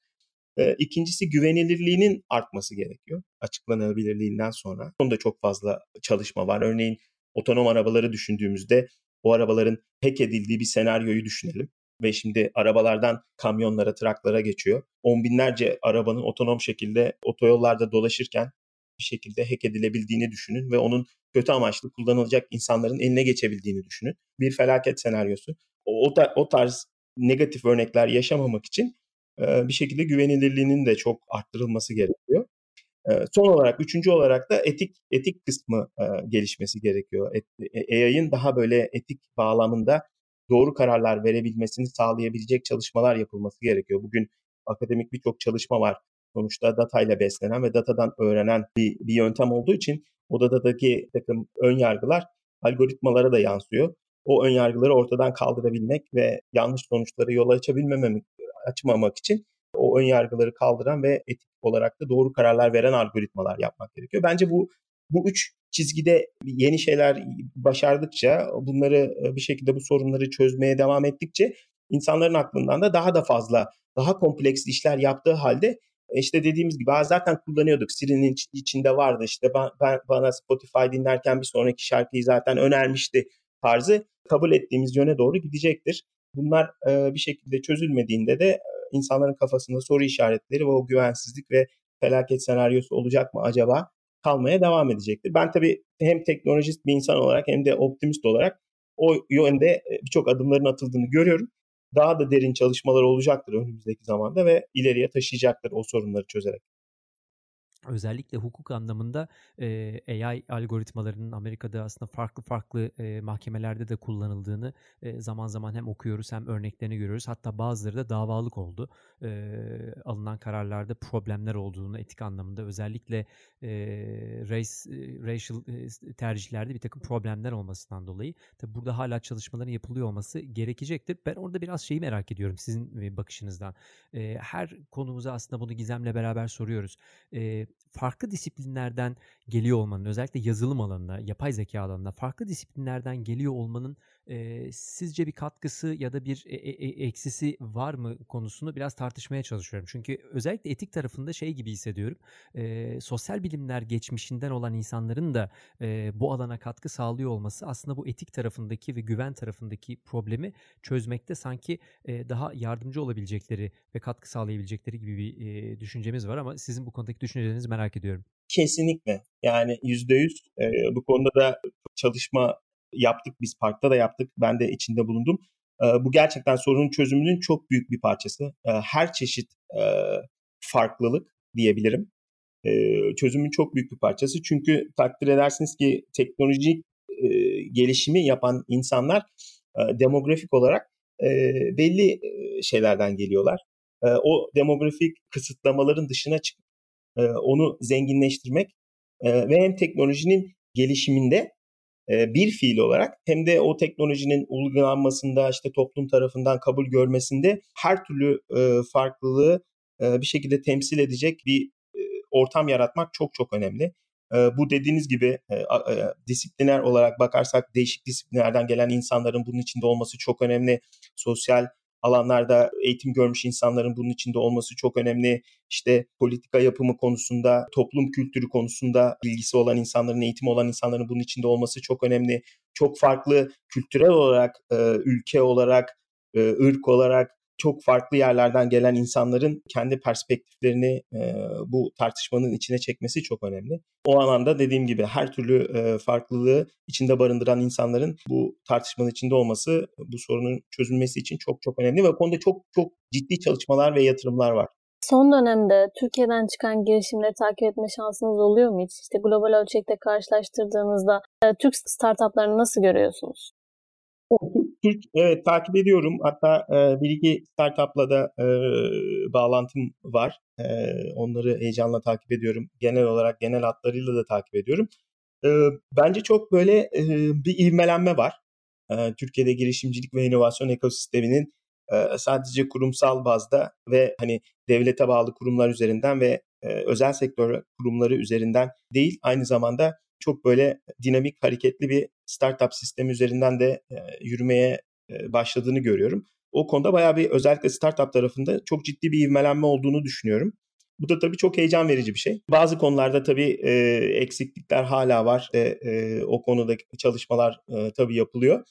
E, ikincisi güvenilirliğinin artması gerekiyor açıklanabilirliğinden sonra. Onda çok fazla çalışma var. Örneğin otonom arabaları düşündüğümüzde o arabaların hack edildiği bir senaryoyu düşünelim. Ve şimdi arabalardan kamyonlara, traklara geçiyor. On binlerce arabanın otonom şekilde otoyollarda dolaşırken bir şekilde hack edilebildiğini düşünün ve onun kötü amaçlı kullanılacak insanların eline geçebildiğini düşünün. Bir felaket senaryosu. O, o tarz negatif örnekler yaşamamak için bir şekilde güvenilirliğinin de çok arttırılması gerekiyor. Son olarak, üçüncü olarak da etik etik kısmı gelişmesi gerekiyor. AI'ın daha böyle etik bağlamında doğru kararlar verebilmesini sağlayabilecek çalışmalar yapılması gerekiyor. Bugün akademik birçok çalışma var. Sonuçta datayla beslenen ve datadan öğrenen bir, bir yöntem olduğu için o datadaki takım ön yargılar algoritmalara da yansıyor. O ön yargıları ortadan kaldırabilmek ve yanlış sonuçlara yol açabilmemek açmamak için o ön yargıları kaldıran ve etik olarak da doğru kararlar veren algoritmalar yapmak gerekiyor. Bence bu bu üç çizgide yeni şeyler başardıkça, bunları bir şekilde bu sorunları çözmeye devam ettikçe insanların aklından da daha da fazla, daha kompleks işler yaptığı halde işte dediğimiz gibi zaten kullanıyorduk. Siri'nin içinde vardı işte ben, ben bana Spotify dinlerken bir sonraki şarkıyı zaten önermişti tarzı kabul ettiğimiz yöne doğru gidecektir. Bunlar e, bir şekilde çözülmediğinde de insanların kafasında soru işaretleri ve o güvensizlik ve felaket senaryosu olacak mı acaba kalmaya devam edecektir. Ben tabii hem teknolojist bir insan olarak hem de optimist olarak o yönde birçok adımların atıldığını görüyorum daha da derin çalışmalar olacaktır önümüzdeki zamanda ve ileriye taşıyacaktır o sorunları çözerek özellikle hukuk anlamında e, AI algoritmalarının Amerika'da aslında farklı farklı e, mahkemelerde de kullanıldığını e, zaman zaman hem okuyoruz hem örneklerini görüyoruz. Hatta bazıları da davalık oldu. E, alınan kararlarda problemler olduğunu etik anlamında özellikle e, race, racial tercihlerde bir takım problemler olmasından dolayı. Tabi burada hala çalışmaların yapılıyor olması gerekecektir. Ben orada biraz şeyi merak ediyorum sizin bakışınızdan. E, her konumuza aslında bunu Gizem'le beraber soruyoruz. E, farklı disiplinlerden geliyor olmanın özellikle yazılım alanında, yapay zeka alanında farklı disiplinlerden geliyor olmanın e, sizce bir katkısı ya da bir e, e, eksisi var mı konusunu biraz tartışmaya çalışıyorum. Çünkü özellikle etik tarafında şey gibi hissediyorum. E, sosyal bilimler geçmişinden olan insanların da e, bu alana katkı sağlıyor olması aslında bu etik tarafındaki ve güven tarafındaki problemi çözmekte sanki e, daha yardımcı olabilecekleri ve katkı sağlayabilecekleri gibi bir e, düşüncemiz var ama sizin bu konudaki düşüncelerinizi merak ediyorum. Kesinlikle. Yani yüzde yüz bu konuda da çalışma yaptık biz parkta da yaptık. Ben de içinde bulundum. bu gerçekten sorunun çözümünün çok büyük bir parçası. her çeşit farklılık diyebilirim. çözümün çok büyük bir parçası. Çünkü takdir edersiniz ki teknolojik gelişimi yapan insanlar demografik olarak belli şeylerden geliyorlar. o demografik kısıtlamaların dışına çıkıp onu zenginleştirmek ve hem teknolojinin gelişiminde bir fiil olarak hem de o teknolojinin uygulanmasında işte toplum tarafından kabul görmesinde her türlü farklılığı bir şekilde temsil edecek bir ortam yaratmak çok çok önemli. Bu dediğiniz gibi disipliner olarak bakarsak değişik disiplinlerden gelen insanların bunun içinde olması çok önemli. Sosyal alanlarda eğitim görmüş insanların bunun içinde olması çok önemli. İşte politika yapımı konusunda, toplum kültürü konusunda bilgisi olan insanların, eğitimi olan insanların bunun içinde olması çok önemli. Çok farklı kültürel olarak, ülke olarak, ırk olarak çok farklı yerlerden gelen insanların kendi perspektiflerini e, bu tartışmanın içine çekmesi çok önemli. O alanda dediğim gibi her türlü e, farklılığı içinde barındıran insanların bu tartışmanın içinde olması bu sorunun çözülmesi için çok çok önemli ve konuda çok çok ciddi çalışmalar ve yatırımlar var. Son dönemde Türkiye'den çıkan girişimleri takip etme şansınız oluyor mu hiç? İşte global ölçekte karşılaştırdığınızda e, Türk startuplarını nasıl görüyorsunuz? Türk evet takip ediyorum. Hatta e, bir iki startupla da e, bağlantım var. E, onları heyecanla takip ediyorum. Genel olarak genel hatlarıyla da takip ediyorum. E, bence çok böyle e, bir ivmelenme var. E, Türkiye'de girişimcilik ve inovasyon ekosisteminin e, sadece kurumsal bazda ve hani devlete bağlı kurumlar üzerinden ve özel sektör kurumları üzerinden değil aynı zamanda çok böyle dinamik, hareketli bir startup sistemi üzerinden de e, yürümeye e, başladığını görüyorum. O konuda bayağı bir özellikle startup tarafında çok ciddi bir ivmelenme olduğunu düşünüyorum. Bu da tabii çok heyecan verici bir şey. Bazı konularda tabii e, eksiklikler hala var. E, e, o konudaki çalışmalar e, tabii yapılıyor.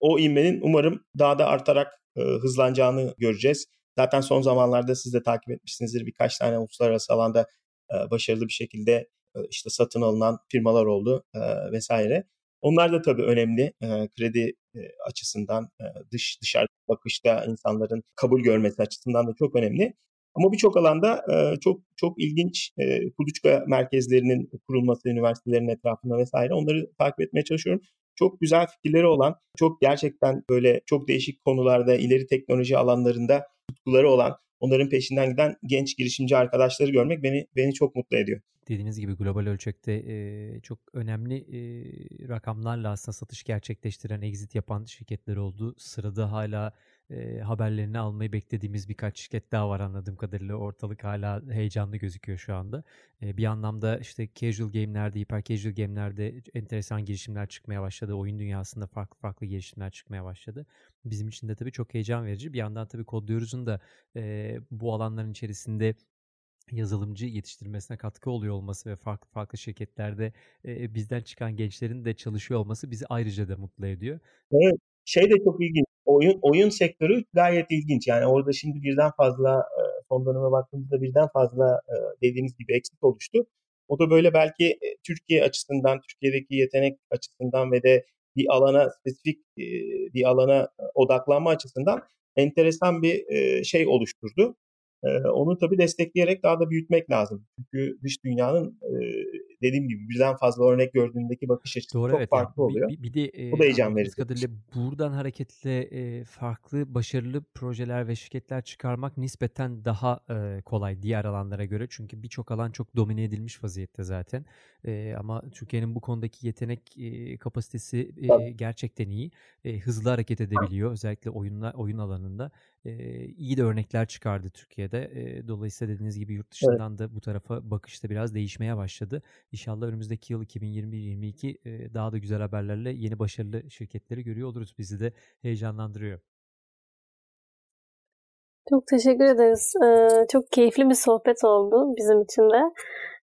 O ivmenin umarım daha da artarak e, hızlanacağını göreceğiz. Zaten son zamanlarda siz de takip etmişsinizdir birkaç tane uluslararası alanda e, başarılı bir şekilde işte satın alınan firmalar oldu e, vesaire. Onlar da tabii önemli e, kredi e, açısından e, dış dışarı bakışta insanların kabul görmesi açısından da çok önemli. Ama birçok alanda e, çok çok ilginç e, kuluçka merkezlerinin kurulması üniversitelerin etrafında vesaire onları takip etmeye çalışıyorum. Çok güzel fikirleri olan, çok gerçekten böyle çok değişik konularda, ileri teknoloji alanlarında tutkuları olan, onların peşinden giden genç girişimci arkadaşları görmek beni beni çok mutlu ediyor dediğiniz gibi global ölçekte e, çok önemli e, rakamlarla aslında satış gerçekleştiren, exit yapan şirketler oldu. Sırada hala e, haberlerini almayı beklediğimiz birkaç şirket daha var anladığım kadarıyla. Ortalık hala heyecanlı gözüküyor şu anda. E, bir anlamda işte casual game'lerde, hyper casual game'lerde enteresan girişimler çıkmaya başladı. Oyun dünyasında farklı farklı girişimler çıkmaya başladı. Bizim için de tabii çok heyecan verici. Bir yandan tabii kodluyoruzun da e, bu alanların içerisinde yazılımcı yetiştirmesine katkı oluyor olması ve farklı farklı şirketlerde e, bizden çıkan gençlerin de çalışıyor olması bizi ayrıca da mutlu ediyor. Evet, şey de çok ilginç. Oyun oyun sektörü gayet ilginç. Yani orada şimdi birden fazla e, son döneme baktığımızda birden fazla e, dediğiniz gibi eksik oluştu. O da böyle belki e, Türkiye açısından, Türkiye'deki yetenek açısından ve de bir alana spesifik bir alana odaklanma açısından enteresan bir şey oluşturdu. Onu tabii destekleyerek daha da büyütmek lazım. Çünkü dış dünyanın dediğim gibi birden fazla örnek gördüğündeki bakış açısı Doğru, çok evet farklı yani. oluyor. Bir, bir de e, Bu da heyecan verici. kadarıyla buradan hareketle e, farklı başarılı projeler ve şirketler çıkarmak nispeten daha e, kolay diğer alanlara göre. Çünkü birçok alan çok domine edilmiş vaziyette zaten. E, ama Türkiye'nin bu konudaki yetenek e, kapasitesi e, gerçekten iyi. E, hızlı hareket edebiliyor özellikle oyunla oyun alanında. E, iyi de örnekler çıkardı Türkiye'de. E, dolayısıyla dediğiniz gibi yurt dışından evet. da bu tarafa bakışta biraz değişmeye başladı. İnşallah önümüzdeki yıl 2020-2022 e, daha da güzel haberlerle yeni başarılı şirketleri görüyor oluruz. Bizi de heyecanlandırıyor. Çok teşekkür ederiz. Ee, çok keyifli bir sohbet oldu bizim için de.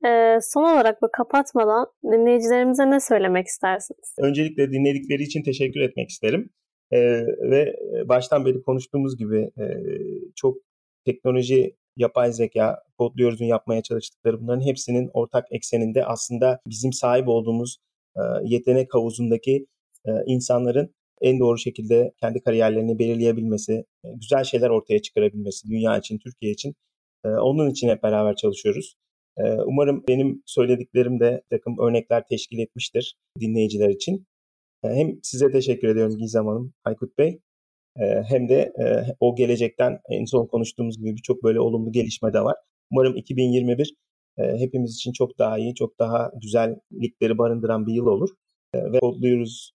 Ee, son olarak bu kapatmadan dinleyicilerimize ne söylemek istersiniz? Öncelikle dinledikleri için teşekkür etmek isterim. Ee, ve baştan beri konuştuğumuz gibi e, çok teknoloji, yapay zeka, kodluyoruzun yapmaya çalıştıkları bunların hepsinin ortak ekseninde aslında bizim sahip olduğumuz e, yetenek havuzundaki e, insanların en doğru şekilde kendi kariyerlerini belirleyebilmesi, e, güzel şeyler ortaya çıkarabilmesi dünya için, Türkiye için. E, onun için hep beraber çalışıyoruz. E, umarım benim söylediklerim de takım örnekler teşkil etmiştir dinleyiciler için. E, hem size teşekkür ediyorum Gizem Hanım, Aykut Bey. E, hem de e, o gelecekten en son konuştuğumuz gibi birçok böyle olumlu gelişme de var. Umarım 2021 e, hepimiz için çok daha iyi, çok daha güzellikleri barındıran bir yıl olur. Ve kodluyoruz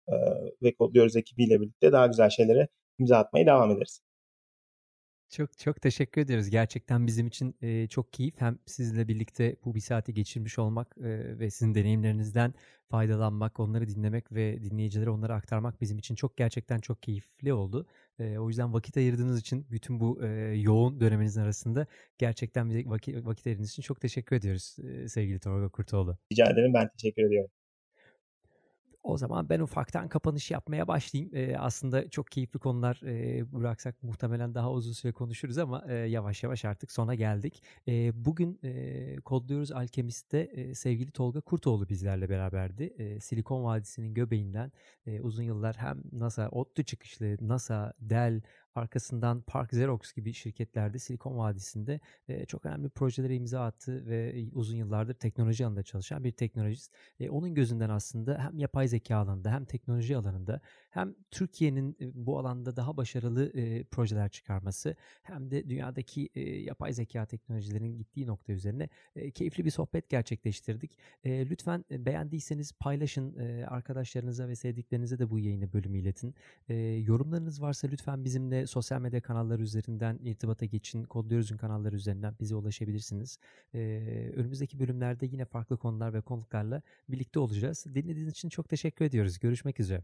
ve kodluyoruz ekibiyle birlikte daha güzel şeylere imza atmaya devam ederiz. Çok çok teşekkür ederiz. Gerçekten bizim için e, çok keyif. Hem sizinle birlikte bu bir saati geçirmiş olmak e, ve sizin deneyimlerinizden faydalanmak, onları dinlemek ve dinleyicilere onları aktarmak bizim için çok gerçekten çok keyifli oldu. E, o yüzden vakit ayırdığınız için bütün bu e, yoğun döneminizin arasında gerçekten vakit, vakit ayırdığınız için çok teşekkür ediyoruz e, sevgili Torga Kurtoğlu. Rica ederim ben teşekkür ediyorum. O zaman ben ufaktan kapanış yapmaya başlayayım. E, aslında çok keyifli konular e, bıraksak muhtemelen daha uzun süre konuşuruz ama e, yavaş yavaş artık sona geldik. E, bugün e, Kodluyoruz Alkemist'te e, sevgili Tolga Kurtoğlu bizlerle beraberdi. E, Silikon Vadisi'nin göbeğinden e, uzun yıllar hem NASA, ODTÜ çıkışlı, NASA, Dell, Arkasından Park Xerox gibi şirketlerde Silikon Vadisi'nde e, çok önemli projelere imza attı ve uzun yıllardır teknoloji alanında çalışan bir teknolojist. E, onun gözünden aslında hem yapay zeka alanında hem teknoloji alanında hem Türkiye'nin bu alanda daha başarılı e, projeler çıkarması hem de dünyadaki e, yapay zeka teknolojilerinin gittiği nokta üzerine e, keyifli bir sohbet gerçekleştirdik. E, lütfen beğendiyseniz paylaşın e, arkadaşlarınıza ve sevdiklerinize de bu yayını bölümü iletin. E, yorumlarınız varsa lütfen bizimle sosyal medya kanalları üzerinden irtibata geçin. Kodluyoruz'un kanalları üzerinden bize ulaşabilirsiniz. E, önümüzdeki bölümlerde yine farklı konular ve konuklarla birlikte olacağız. Dinlediğiniz için çok teşekkür ediyoruz. Görüşmek üzere.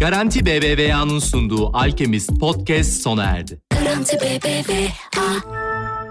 Garanti BBVA'nın sunduğu Alkemist Podcast sona erdi. Garanti BBVA